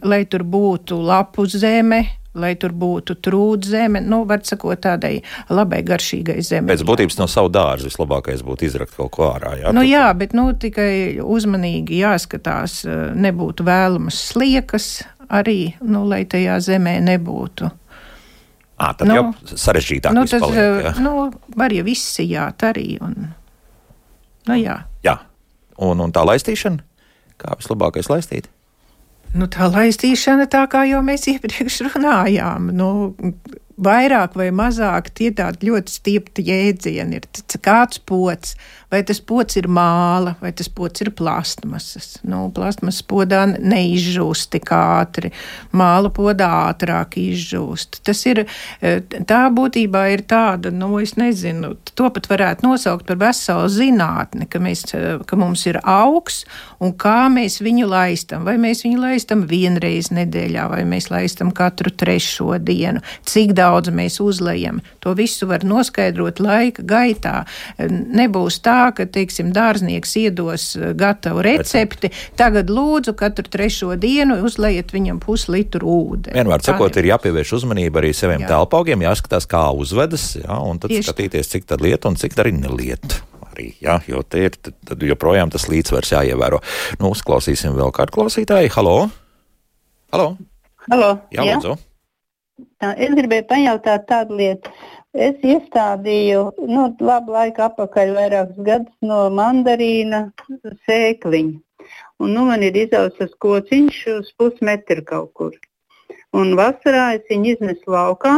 lai tur būtu lapu zeme, lai tur būtu trūdzeme, nu, var sakot, tādai labai garšīgai zemei. Pēc būtības no savu dārzu vislabākais būtu izrakt kaut ko ārā. Jā, nu, jā bet nu, tikai uzmanīgi jāskatās, nebūtu vēlamas sliekas arī, nu, lai tajā zemē nebūtu. À, tad nu, jau sarežģītāk nu, tas paliek, jā. nu, var jau izsijāt arī. Un, nu, jā. jā. Un, un tā laistīšana? Kā vislabākais laistīt? Nu, tā laistīšana, tā kā jau mēs iepriekš runājām, nu, vairāk vai mazāk tie tādi ļoti stiepti jēdzieni ir. Kāds pots, vai tas pots ir māla, vai tas pots ir plastmasas. Nu, plastmasas podā neizžūst tik ātri, māla podā ātrāk izžūst. Tas ir, e, tā būtībā ir tāda, nu, es nezinu, to pat varētu nosaukt par veselu zinātni, ka, mēs, e, ka mums ir augs un kā mēs viņu laistam. Vai mēs viņu laistam vienreiz nedēļā, vai mēs laistam katru trešo dienu, cik daudz mēs uzlējam. To visu var noskaidrot laika gaitā. E, nebūs tā, tā, ka, teiksim, dārznieks iedos eh, gatavu recepti, tagad lūdzu katru trešo dienu uzlejiet viņam puslitru ūdeni. Vienmēr sakot, ir jāpievērš uzmanība arī saviem jā. telpaugiem, jāskatās, kā uzvedas, jā, un tad Tieši. skatīties, cik tad lieta un cik arī nelieta. Arī, jā, jo te ir tad, tad joprojām tas līdzsvars jāievēro. Nu, uzklausīsim vēl kādu klausītāju. Halo! Halo! Halo. Jā, jā. lūdzu! Tā, es gribēju pajautāt tādu lietu. Es iestādīju nu, labu laiku atpakaļ, vairākus gadus no mandarīna sēkliņa. Un, nu, man ir izaugsmes kociņš uz pusmetru kaut kur. Un vasarā es viņu iznesu laukā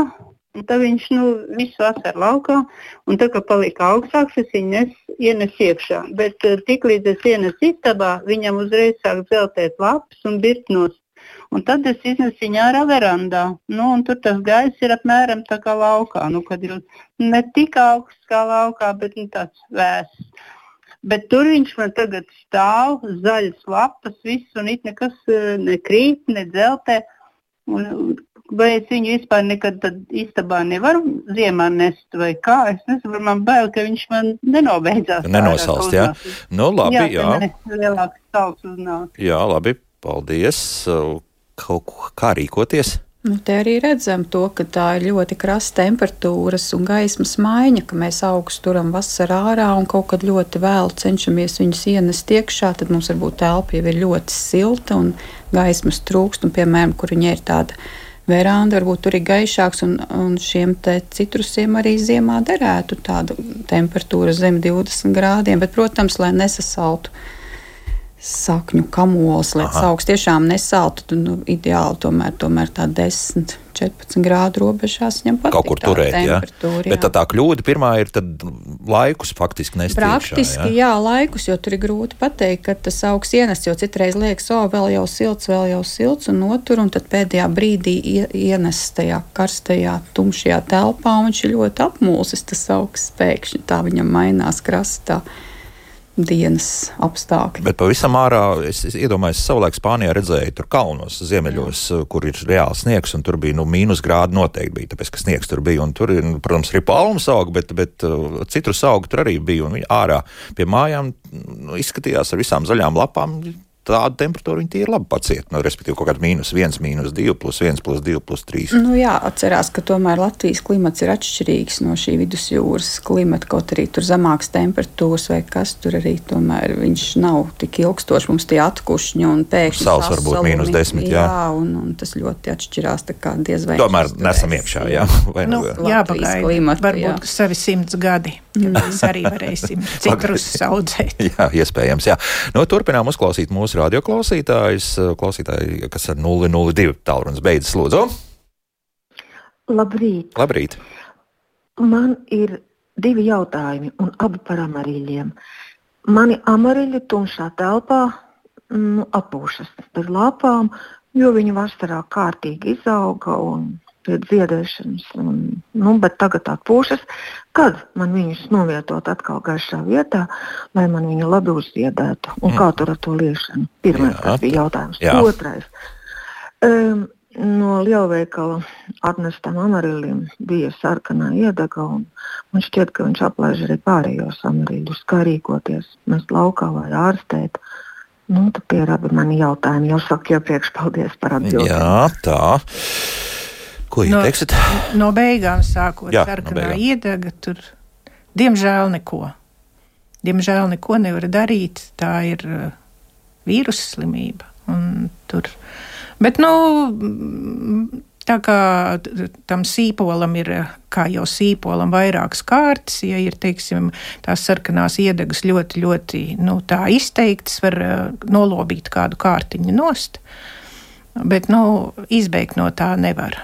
tad viņš nu, visu vasaru laukā, un tad, kad palika augstāks, es viņu nes, ienesu iekšā. Bet uh, tiklīdz es ienesu istabā, viņam uzreiz sāk zeltēt lapas un birtnos. Un tad es iznesu viņu ārā verandā. Nu, tur tas gaiss ir apmēram tā kā laukā. Nu, kad ir ne tik augsts kā laukā, bet nu, tāds vēss. Bet tur viņš man tagad stāv, zaļas lapas, viss, un it nekas eh, nekrīt, nedzeltē. Un, vai es viņu vispār nekad istabā nevaru ziemā nest, vai kā? Es nezinu, man bail, ka viņš man nenobeidzās. Nenosalst, jā. Nu, labi, jā. jā. Lielāks sals uznāk. Jā, labi, paldies. Kaut kā rīkoties? Nu, te arī redzam to, ka tā ir ļoti krasta temperatūras un gaismas maiņa, ka mēs augstus turam vasarā ārā un kaut kad ļoti vēlu cenšamies viņus ienest iekšā. Tad mums varbūt telpa jau ir ļoti silta un gaismas trūkst. Un, piemēram, kur viņa ir tāda veranda, varbūt tur ir gaišāks un, un šiem citrusiem arī ziemā derētu tāda temperatūra zem 20 grādiem. Bet, protams, lai nesasaltu sakņu kamols, lai tas augsts tiešām nesaltu, tad nu, ideāli tomēr, tomēr tā 10, 14 grādu robežās viņam patīk. Kaut kur turēt, jā. jā. Bet tā, tā kļūda pirmā ir tad laikus faktiski nestiekšā. Praktiski, jā? jā, laikus, jo tur ir grūti pateikt, ka tas augsts ienes, jo citreiz liekas, o, vēl jau silts, vēl jau silts un notur, un tad pēdējā brīdī ienes tajā karstajā, tumšajā telpā, un viņš ir ļoti apmulsis, tas augsts pēkšņi tā viņam mainās krastā dienas apstākļi. Bet pavisam ārā es, es iedomājos, savulaik Spānijā redzēju, tur kalnos, ziemeļos, Jā. kur ir reāls sniegs, un tur bija nu, mīnus grādi noteikti bija, tāpēc, ka sniegs tur bija. Un tur, nu, protams, arī palmas auga, bet, bet uh, citrus auga tur arī bija. Un ārā pie mājām nu, izskatījās ar visām zaļām lapām tādu temperatūru viņi ir labi paciet. Nu, respektīvi, kaut kāda mīnus 1, mīnus 2, plus 1, plus 2, plus 3. Nu, jā, atcerās, ka tomēr Latvijas klimats ir atšķirīgs no šī vidusjūras klimata. Kaut arī tur zemākas temperatūras vai kas tur arī tomēr viņš nav tik ilgstošs. Mums tie atkušņi un pēkšņi sāls var būt mīnus 10. Jā, jā un, un tas ļoti atšķirās. Diez vai tomēr nesam iekšā. Jā, vai nu, nu jā pagaidi. Varbūt jā. savi simts gadi. Mm. Mēs arī varēsim citrus audzēt. jā, iespējams. Jā. Nu, turpinām uzklausīt mūsu radioklausītājus, klausītāji, kas ar 002 tālrunis beidzas, lūdzu. Labrīt. Labrīt. Man ir divi jautājumi, un abi par amarīļiem. Mani amarīļi tumšā telpā nu, apūšas par lapām, jo viņi vasarā kārtīgi izauga un pie dziedēšanas, un, nu, bet tagad atpūšas. Kad man viņus novietot atkal gaišā vietā, lai man viņi labi uzziedētu? Un mm. kā tur ar to liešanu? Pirmais Jā. bija jautājums. Jā. Otrais. Um, no lielveikala atnestam amarilim bija sarkanā iedega, un man šķiet, ka viņš aplaiž arī pārējos amarīļus, kā rīkoties, mest laukā vai ārstēt. Nu, tie ir abi mani jautājumi. Jau saku iepriekš, paldies par atbildību. Jā, tā. Ko no, teiksiet? No beigām sākot, Jā, sarkanā no iedega tur. Diemžēl neko. Diemžēl neko nevar darīt. Tā ir uh, vīrusu slimība. Bet, nu, tā kā tam sīpolam ir, kā jau sīpolam, vairākas kārtas, ja ir, teiksim, tās sarkanās iedegas ļoti, ļoti, nu, tā izteiktas, var uh, nolobīt kādu kārtiņu nost, bet, nu, izbeigt no tā nevar.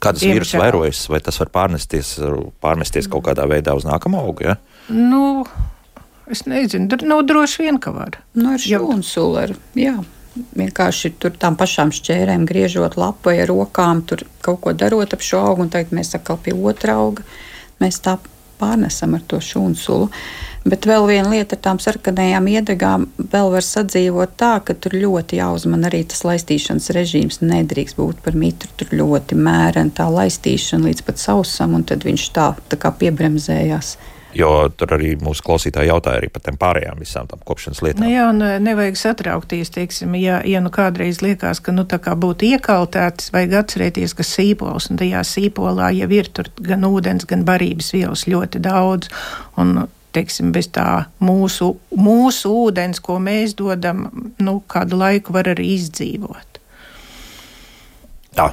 Kādas vīrusu vairojas, vai tas var pārnesties, pārmesties kaut kādā veidā uz nākamo augu? Ja? Nu, es nezinu, nu, droši vien, ka var. Nu, ar šūnu jā. Vienkārši tur tām pašām šķērēm griežot lapu vai ar rokām, tur kaut ko darot ap šo augu, un tagad mēs atkal pie otra auga. Mēs tā pārnesam ar to šūnu sulu. Bet vēl viena lieta ar tām sarkanajām iedegām, vēl var sadzīvot tā, ka tur ļoti jāuzman arī tas laistīšanas režīms. Nedrīkst būt par mitru, tur ļoti mērena tā laistīšana līdz pat sausam, un tad viņš tā, tā kā piebremzējās. Jo tur arī mūsu klausītāji jautāja par tām pārējām visām tām kopšanas lietām. Nu jā, un nevajag satraukties, teiksim, ja, ja nu kādreiz liekas, ka nu tā kā būtu iekaltēts, vajag atcerēties, ka sīpols, un tajā sīpolā jau ir gan ūdens, gan barības vielas ļoti daudz, un teiksim, bez tā mūsu, mūsu ūdens, ko mēs dodam, nu, kādu laiku var arī izdzīvot. Tā.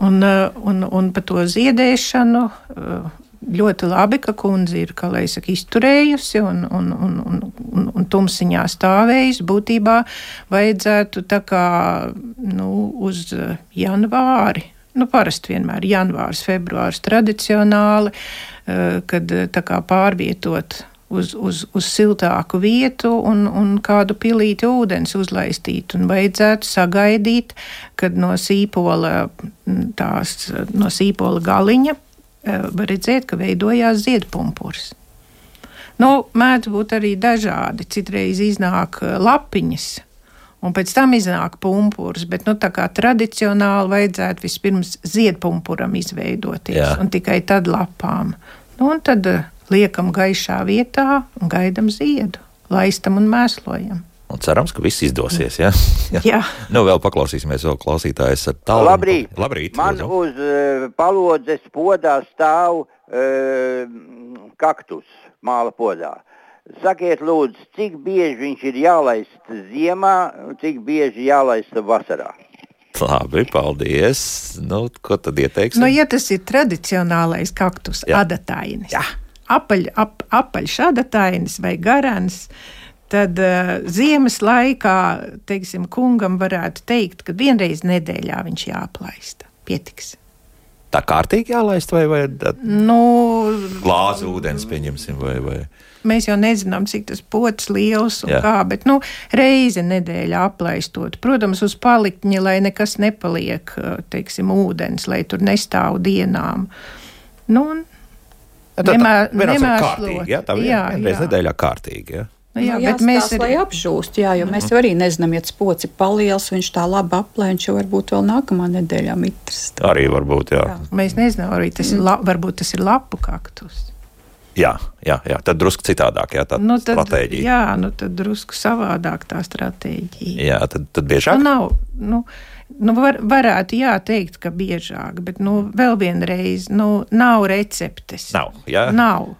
Un, eh, un, un par to ziedēšanu eh, ļoti labi, ka kundze ir, saka, izturējusi un, un, un, un, un, un tumsiņā stāvējusi. Būtībā vajadzētu tā kā nu, uz janvāri Nu, parasti vienmēr janvārs, februārs tradicionāli, kad tā kā pārvietot uz, uz, uz siltāku vietu un, un kādu pilīti ūdens uzlaistīt. Un vajadzētu sagaidīt, kad no sīpola, tās, no sīpola galiņa var redzēt, ka veidojās ziedpumpurs. Nu, mēdz būt arī dažādi. Citreiz iznāk lapiņas, un pēc tam iznāk pumpurs. Bet nu, tā kā tradicionāli vajadzētu vispirms ziedpumpuram izveidoties, Jā. un tikai tad lapām. Nu, un tad liekam gaišā vietā un gaidam ziedu, laistam un mēslojam. Un cerams, ka viss izdosies. Ja? Jā, jā. nu, vēl paklausīsimies, vēl klausītājs ar tālu. Labrīt! Labrīt Man lūdzu. uz uh, palodzes podā stāv uh, kaktus māla podā. Sakiet, lūdzu, cik bieži viņš ir jālaist ziemā, cik bieži jālaist vasarā? Labi, paldies. Nu, ko tad ieteiksim? Nu, ja tas ir tradicionālais kaktus, adatainis. Jā apaļ, ap, apaļš adatainis vai garants, tad uh, ziemas laikā, teiksim, kungam varētu teikt, ka vienreiz nedēļā viņš jāaplaista. Pietiks. Tā kārtīgi jālaist vai, vai nu, glāzi ūdens pieņemsim vai. vai. Mēs jau nezinām, cik tas pots liels un Jā. kā, bet nu, reizi nedēļā aplaistot. Protams, uz paliktņa, lai nekas nepaliek, teiksim, ūdens, lai tur nestāv dienām. Nu, un Tā nemēr, nemēr kārtīgi, ja? tā jā, vienreiz jā. nedēļā kārtīgi. Ja? Nu, jā, nu, bet mēs ir... lai apžūst, jā, jo mēs mm -hmm. arī nezinām, ja tas pocis ir paliels, viņš tā labi aplēņš, jau varbūt vēl nākamā nedēļā mitrs. Arī varbūt, jā. jā. Mēs nezinām, arī tas ir, la, varbūt tas ir lapu kaktus. Jā, jā, jā, tad drusku citādāk, jā, tā nu, tad, stratēģija. Jā, nu tad drusku savādāk tā stratēģija. Jā, tad, tad biežāk. Nu, nav, nu, Nu, var, varētu jā, teikt, ka biežāk, bet nu, vēl vienreiz nu, nav receptes. Nav. Jā. Nav.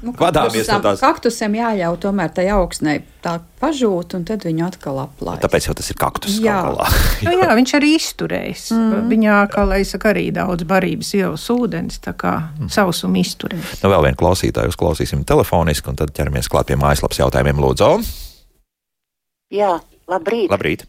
Nu, Vadāmies no tās. Kaktusam jāļauj tomēr tai augsnē tā pažūt, un tad viņu atkal aplāj. Tāpēc jau tas ir kaktus. Jā, nu, jā viņš arī izturēs. Mm. Viņā, kā lai saka, arī daudz barības ielas ūdens, tā kā mm. sausumu izturēs. Nu, vēl vienu klausītāju uzklausīsim telefoniski, un tad ķeramies klāt pie mājaslapas jautājumiem. Lūdzu! Jā, labrīt! Labrīt!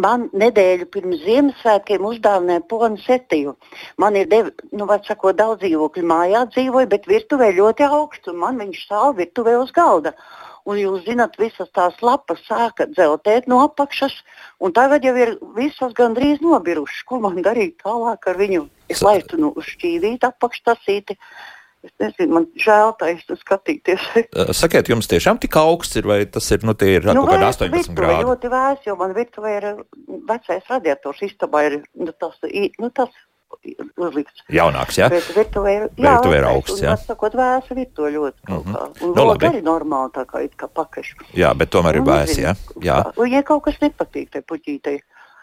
Man nedēļu pirms Ziemassvētkiem uzdāvināja ponu setiju. Man ir devi, nu, sakot, daudz dzīvokļu mājā dzīvoju, bet virtuvē ļoti augsts, un man viņš stāv virtuvē uz galda. Un jūs zināt, visas tās lapas sāka dzeltēt no apakšas, un tagad jau ir visas gandrīz nobirušas. Ko man darīt tālāk ar viņu? Es laistu nu, uz šķīvīt apakštasīti. Es nezinu, man žēl taisnu skatīties. Sakiet, jums tiešām tik augsts ir, vai tas ir, nu, tie ir nu, kaut kādi 18 virtuvē grādi? ļoti vēs, jo man virtuvē ir vecais radiators, istabā ir, nu, tas, nu, tas uzlikts. Jaunāks, jā? Bet virtuvē ir, jā, virtuvē ir augsts, jā. Un, sakot, vēsa virtuvē ļoti kaut kā. Un nu, labi. arī normāli, tā kā it kā pakašu. Jā, bet tomēr ir vēs, jā? Jā. Un, ja kaut kas nepatīk, tai puķītei.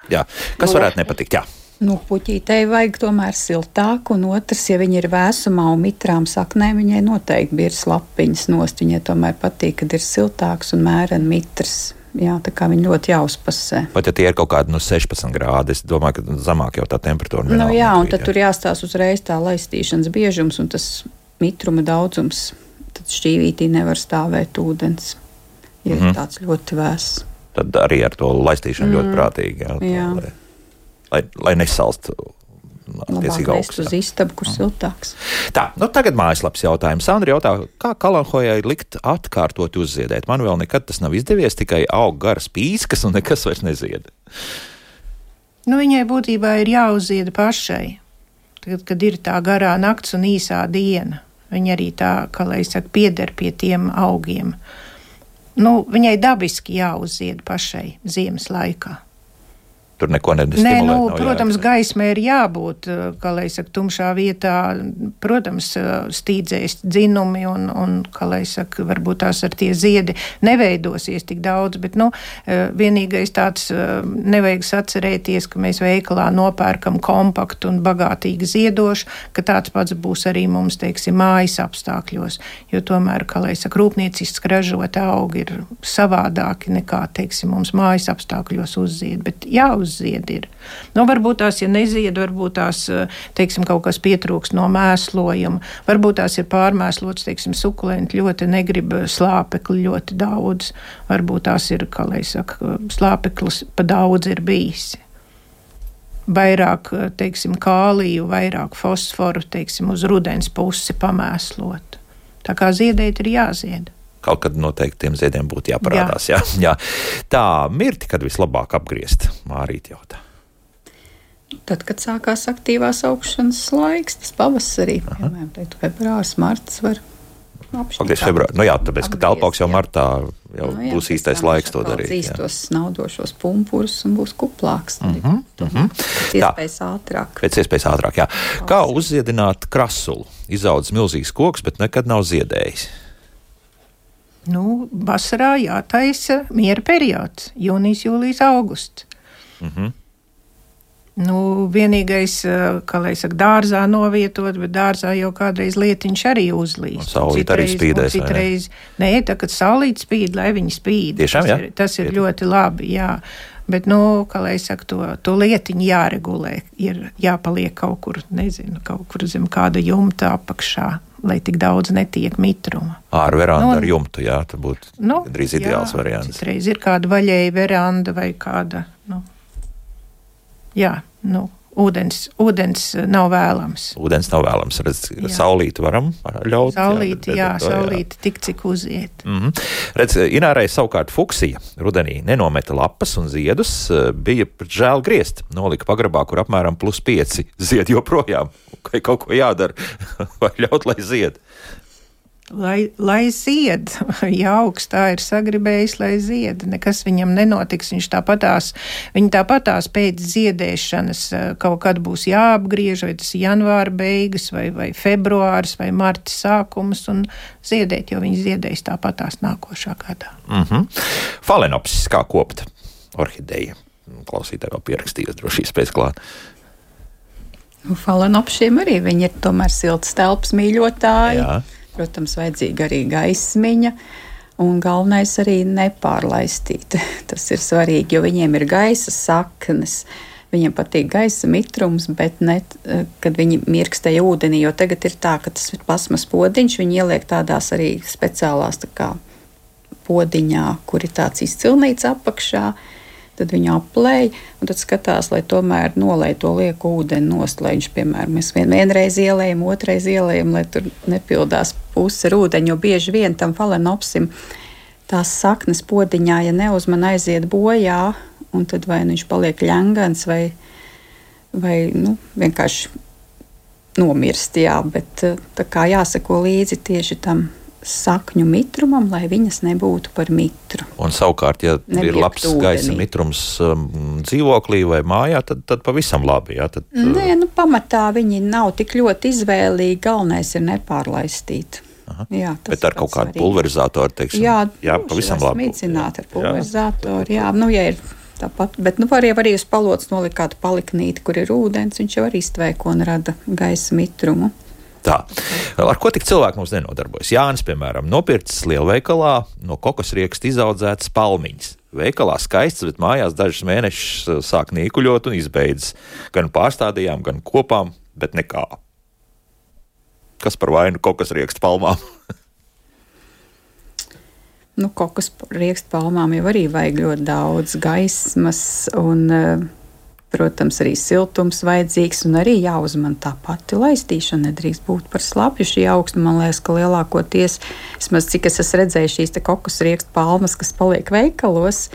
Jā, kas nu, varētu nepatikt, jā? Nu, puķītei vajag tomēr siltāk, un otrs, ja viņa ir vēsumā un mitrām saknēm, viņai noteikti ir slapiņas nost. Viņai tomēr patīk, kad ir siltāks un mēreni mitrs. Jā, tā kā viņi ļoti jāuzpasē. Pat ja tie ir kaut kādi nu, 16 grādi, es domāju, ka zemāk jau tā temperatūra ir. Nu, jā, un tad jā. tur jāstāsta uzreiz tā laistīšanas biežums un tas mitruma daudzums. Tad šķīvītī nevar stāvēt ūdens, ja mm -hmm. ir mhm. tāds ļoti vēss. Tad arī ar to laistīšanu mm. ļoti prātīgi. Jā, jā. Tā, lai lai, lai nesalst. Labāk augsts uz istabu, kur mm. siltāks. Tā, nu tagad mājaslapas jautājums. Sandra jautā, kā kalanhojai likt atkārtot uzziedēt? Man vēl nekad tas nav izdevies, tikai aug garas pīskas un nekas vairs nezied. Nu, viņai būtībā ir jāuzzied pašai. Tad, kad ir tā garā nakts un īsā diena, viņa arī tā, kā lai saka, pieder pie tiem augiem. Nu, viņai dabiski jāuzzied pašai ziemas laikā. Tur neko nedara. Nu, protams, jāiet. gaismai ir jābūt, eh, kā lai saka, tumšā vietā. Protams, eh, stīdzēs dzinumi un, un kā lai saka, varbūt tās ar tie ziedi neveidosies tik daudz, bet, nu, eh, vienīgais tāds nevajag sacerēties, ka mēs veikalā nopērkam kompaktu un bagātīgi ziedošu, ka tāds pats būs arī mums, teiksim, mājas apstākļos, jo tomēr, kā lai saka, rūpnieciski ražot augi ir savādāki nekā, teiksim, mums mājas apstākļos uzzied, bet jāuz uzzied. Ir. Nu, varbūt tās, ja nezied, varbūt tās, eh, teiksim, kaut kas pietrūks no mēslojuma, varbūt tās ir pārmēslots, teiksim, sukulenti ļoti negrib slāpekli ļoti daudz, varbūt tās ir, kā lai saka, slāpeklis pa daudz ir bijis. vairāk, teiksim, kāliju, vairāk fosforu, teiksim, uz rudens pusi pamēslot. Tā kā ziedēt ir jāzied. Kaut kad noteikti tiem ziediem būtu jāparādās. Jā. Jā, jā. Tā mirti, kad vislabāk apgriezt, Mārīt jautā. Tad, kad sākās aktīvās augšanas laiks, tas pavasarī, piemēram, februāris, marts var Pagaidies februārī. Nu jā, tāpēc, ka telpauks jau martā jau nu, jā, būs īstais laiks to darīt. Zīs tos naudošos pumpurus un būs kuplāks. Mm -hmm, mm -hmm. Pēc iespējas ātrāk. Pēc iespējas ātrāk, jā. Kā uzziedināt krasulu? Izaudzis milzīgs koks, bet nekad nav ziedējis. Nu, vasarā jātaisa miera periods - jūnijas, jūlijas, augusts. Mm -hmm. Nu, vienīgais, eh, kā lai saka, dārzā novietot, bet dārzā jau kādreiz lietiņš arī uzlīst. Saulīt arī spīdēs. Citreiz, nē, tā, kad saulīt spīd, lai viņi spīd. Tiešām, tas jā? ir, tas ir ļoti labi, jā. Bet, nu, kā lai saka, to, to lietiņu jāregulē, ir jāpaliek kaut kur, nezinu, kaut kur zem kāda jumta apakšā, lai tik daudz netiek mitruma. Ar verandu nu, ar jumtu, jā, tas būtu nu, drīz ideāls jā, variants. Citreiz ir kāda vaļēja veranda vai kāda, nu, jā, nu, ūdens, ūdens nav vēlams. Ūdens nav vēlams. Redz, saulīti varam ļaut. Saulīti, jā, jā saulīti jā. tik, cik uziet. Mm -hmm. Redz, Inārai savukārt fuksija rudenī nenometa lapas un ziedus, bija žēl griezt. Nolika pagrabā, kur apmēram plus pieci zied joprojām. Vai kaut ko jādara, vai ļaut, lai zied. Lai, lai zied, ja augstā ir sagribējis, lai zied, nekas viņam nenotiks. Viņš tāpatās, viņa tāpatās pēc ziedēšanas eh, kaut kad būs jāapgriež, vai tas ir janvāra beigas, vai, vai februāris, vai marta sākums, un ziedēt, jo viņi ziedēs tāpatās nākošā gadā. Mm -hmm. Falenopsis kā kopta orhideja. Klausītāji vēl pierakstījis droši vien pēc klāt. Nu, Falenopšiem arī viņi ir tomēr silts telpas mīļotāji. Jā. Protams, vajadzīga arī gaismiņa. Un galvenais arī nepārlaistīt. Tas ir svarīgi, jo viņiem ir gaisa saknes. Viņiem patīk gaisa mitrums, bet ne, kad viņi mirkstēja ūdenī. Jo tagad ir tā, ka tas ir plasmas podziņš, viņi ieliek tādās arī speciālās tā kā, podziņā, kur ir tāds izcilnīts apakšā. Uh, tad viņu aplēj un tad skatās, lai tomēr nolai to lieku ūdeni nost, lai viņš, piemēram, mēs vien, vienreiz ielējam, otrais ielējam, lai tur nepildās puse ar ūdeni, jo bieži vien tam falenopsim tās saknes podiņā, ja neuzman aiziet bojā, un tad vai nu viņš paliek ļengans vai, vai nu, vienkārši nomirst, jā, bet tā kā jāsako līdzi tieši tam sakņu mitrumam, lai viņas nebūtu par mitru. Un savukārt, ja Nebiept ir labs ūdenī. gaisa mitrums um, dzīvoklī vai mājā, tad, tad pavisam labi. Jā, tad, Nē, uh, nu, pamatā viņi nav tik ļoti izvēlīgi. Galvenais ir nepārlaistīt. Aha. Jā, Bet ar kaut kādu pulverizatoru, teiksim, jā, jā pavisam labi. Mīcināt ar pulverizatoru, jā, jā nu, ja ir tāpat. Bet, nu, var arī uz palots nolikt kādu paliknīti, kur ir ūdens, viņš jau arī stvēko un rada gaisa mitrumu. Tā. Ar ko tik cilvēki mums nenodarbojas? Jānis, piemēram, nopircis lielveikalā no kokosrieksta izaudzētas palmiņas. Veikalā skaists, bet mājās dažus mēnešus uh, sāk nīkuļot un izbeidzas. Gan pārstādījām, gan kopām, bet nekā. Kas par vainu kokosrieksta palmām? nu, kokosrieksta palmām jau arī vajag ļoti daudz gaismas un uh, Protams, arī siltums vajadzīgs un arī jāuzman tā pati laistīšana. Nedrīkst būt par slapju šī augstuma. Man liekas, ka lielākoties, vismaz cik es esmu redzējis šīs kokos riekstu palmas, kas paliek veikalos,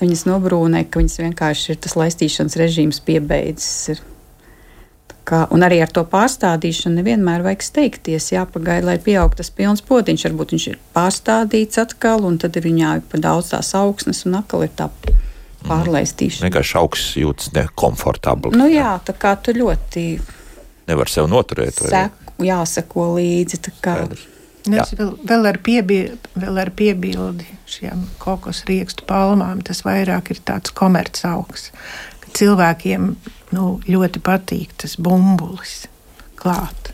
viņas nobrūnē, ka viņas vienkārši ir tas laistīšanas režīms piebeidzis. Kā, un arī ar to pārstādīšanu nevienmēr vajag steigties. Jāpagaida, lai pieaug tas pilns potiņš. Varbūt viņš ir pārstādīts atkal, un tad ir viņā pa daudz tās augsnes, un atkal ir tā pārlaistīšana. Vienkārši augsts jūtas nekomfortabli. Nu jā, tā kā tu ļoti. Nevar sev noturēt. Seku, jāseko līdzi. Es vēl, vēl, ar piebildi, vēl ar piebildi šiem kokos riekstu palmām, tas vairāk ir tāds komerc augs. Cilvēkiem nu, ļoti patīk tas bumbulis klāt.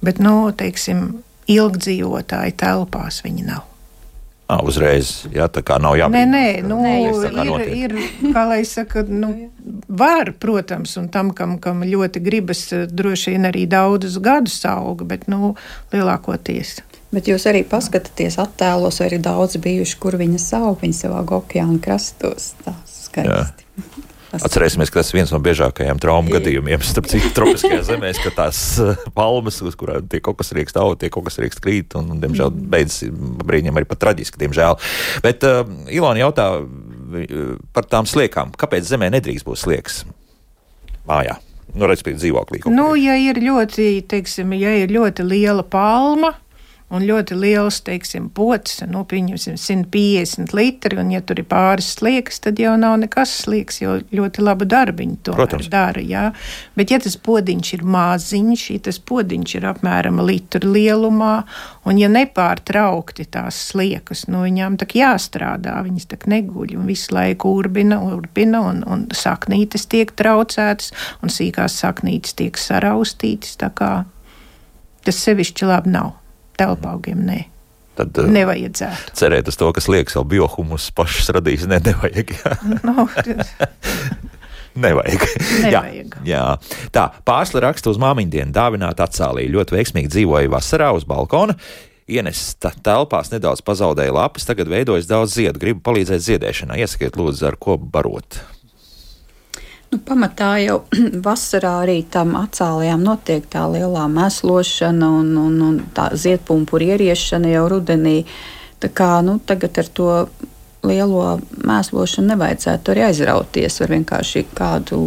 Bet, nu, teiksim, ilgdzīvotāji telpās viņi nav. À, uzreiz, jā, tā kā nav jābūt. Nē, nē, nu, nē ir, ir, kā lai saka, nu, var, protams, un tam, kam, kam ļoti gribas, droši vien arī daudzus gadus auga, bet, nu, lielākoties. Bet jūs arī paskatāties attēlos, vai ir daudz bijuši, kur viņas aug, viņas aug okeāna krastos, tā skaisti. Jā. Atcerēsimies, ka tas ir viens no biežākajiem traumu gadījumiem, starp citu, tropiskajās zemēs, ka tās eh, palmas, uz kurām tiek kaut kas riekst auga, tiek kaut kas riekst krīt, un, un diemžēl, beidzas brīņiem arī pat traģiski, diemžēl. Bet uh, Ilona jautā uh, par tām sliekām. Kāpēc zemē nedrīkst būt slieks mājā? Nu, respektīvi, dzīvoklī. Nu, ja ir ļoti, teiksim, ja ir ļoti liela palma. Un ļoti liels, teiksim, pocis, nu, pieņemsim, 150 litri, un, ja tur ir pāris sliekas, tad jau nav nekas slieks, jo ļoti labu darbiņu to dara. Jā. Bet, ja tas podiņš ir maziņš, ja tas podiņš ir apmēram litru lielumā, un ja nepārtraukti tās sliekas, nu, viņām tā jāstrādā, viņas tā neguļ, un visu laiku urbina, urbina, un, un saknītes tiek traucētas, un sīkās saknītes tiek saraustītas, tā kā tas sevišķi labi nav. Telpaugiem nē, Tad uh, nevajadzētu. cerēt uz to, ka slieks vēl biohumus pašas radīs, ne, nevajag. Jā. Nu, Nevajag. Nevajag. Jā, jā. Tā, pārsla raksta uz māmiņu dienu dāvināt atsālīju. Ļoti veiksmīgi dzīvoja vasarā uz balkona. Ienesta telpās nedaudz pazaudēja lapas, tagad veidojas daudz ziedu. Gribu palīdzēt ziedēšanā. Iesakiet, lūdzu, ar ko barot. Nu, pamatā jau vasarā arī tam atcēlējām notiek tā lielā mēslošana un, un, un tā ziedpumpura ieriešana jau rudenī. Tā kā nu, tagad ar to lielo mēslošanu nevajadzētu arī aizrauties. Var vienkārši kādu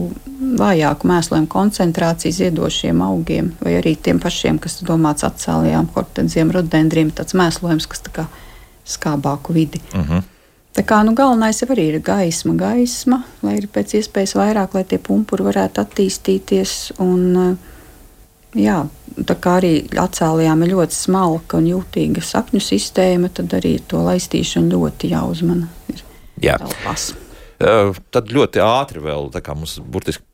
vājāku mēslojumu koncentrāciju ziedošiem augiem vai arī tiem pašiem, kas domāts atcēlējām, hortenziem, rodendriem, tāds mēslojums, kas tā kā skābāku vidi. Uh -huh. Tā kā nu, galvenais jau arī ir gaisma, gaisma, lai ir pēc iespējas vairāk, lai tie pumpuri varētu attīstīties. Un, eh, jā, tā kā arī atcēlījām ir ļoti smalka un jūtīga sakņu sistēma, tad arī to laistīšanu ļoti jāuzmana. Jā. telpās. Uh, tad ļoti ātri vēl, tā kā mums burtiski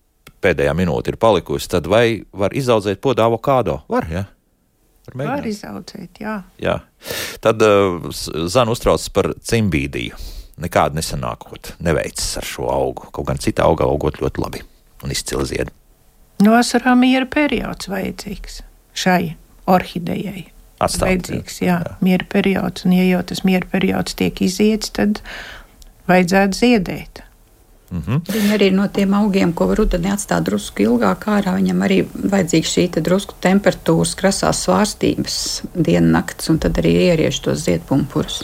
pēdējā minūte ir palikusi, tad vai var izaudzēt podu avokādo? Var, jā. Var var izaudzēt, jā. Jā. Tad uh, Zana uztraucas par cimbīdiju. Nekāda nesanākot, neveicas ar šo augu. Kaut gan cita auga augot ļoti labi un izcili zied. No vasarā miera periods vajadzīgs šai orhidejai. Atstāt, Vajadzīgs, jā, jā. miera periods. Un, ja jau tas miera periods tiek iziets, tad vajadzētu ziedēt. Mhm. Viņi arī ir no tiem augiem, ko rudenī atstāt drusku ilgāk ārā. Viņam arī vajadzīga šī drusku temperatūras, krasās svārstības diennakts, un tad arī ieriež tos ziedpumpurus.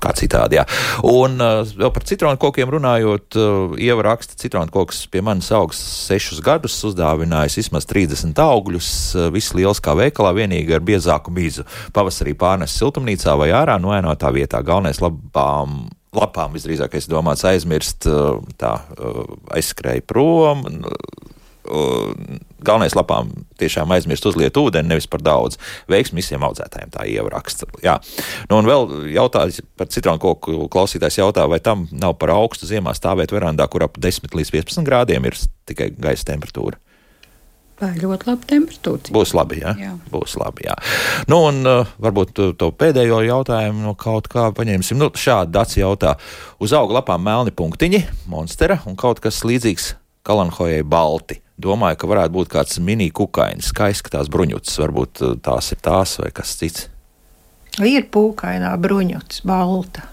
Kā citādi, jā. Un uh, vēl par citronu kokiem runājot, uh, Ieva raksta, citronu koks pie manis augs sešus gadus, uzdāvinājis vismaz 30 augļus, uh, viss liels kā veikalā, vienīgi ar biezāku mīzu. Pavasarī pārnes siltumnīcā vai ārā, noēnotā vietā. Galvenais labām lapām visdrīzākais domāts aizmirst, uh, tā aizskrēja prom. Galvenais lapām tiešām aizmirst uzliet ūdeni, nevis par daudz. Veiksmi visiem audzētājiem tā ieraksta. Jā. Nu, un vēl jautājums par citronu koku klausītājs jautā, vai tam nav par augstu ziemā stāvēt verandā, kur ap 10 līdz 15 grādiem ir tikai gaisa temperatūra. Vai ļoti laba temperatūra? Būs labi, jā. Jā. Būs labi, jā. Nu, un uh, varbūt to, to pēdējo jautājumu no kaut kā paņemsim. Nu, šādi dats jautā. Uz auga lapām melni punktiņi, monstera un kaut kas līdzīgs kalanhojai balti. Domāju, ka varētu būt kāds mini kukainis, kā izskatās bruņuts. Varbūt uh, tās ir tās vai kas cits. Ir pūkainā bruņots, balta.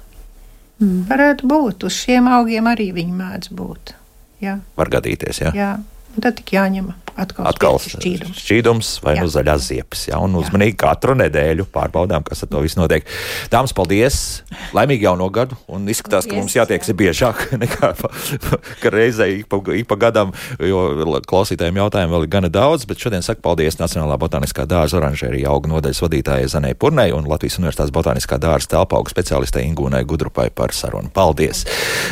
Mm. Varētu būt. Uz šiem augiem arī viņi mēdz būt. Jā, Var gadīties, jā. jā. Un tad tik jāņem atkal, Atkal šķīdums. šķīdums vai Jā. nu zaļās ziepes. Jā, un uzmanīgi katru nedēļu pārbaudām, kas ar to viss notiek. Dāmas, paldies! Laimīgi jauno gadu! Un izskatās, ka mums Paldies, jātiek biežāk nekā pa, ka reizē ik pa, ik pa gadam, jo klausītājiem jautājumu vēl ir gana daudz. Bet šodien saku paldies Nacionālā Botāniskā dārza oranžērija auga nodaļas vadītājai Zanai Purnai un Latvijas Universitātes Botāniskā dārza telpaugu speciālistei Ingūnai Gudrupai par sarunu. Paldies!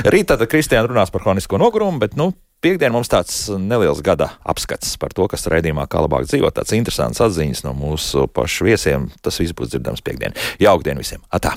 Rīt tātad Kristiāna runās par hronisko nogurumu, bet nu, Piektdien mums tāds neliels gada apskats par to, kas raidījumā kā labāk dzīvot. Tāds interesants atziņas no mūsu pašu viesiem. Tas viss būs dzirdams piekdien. Jauktdien visiem! Atā!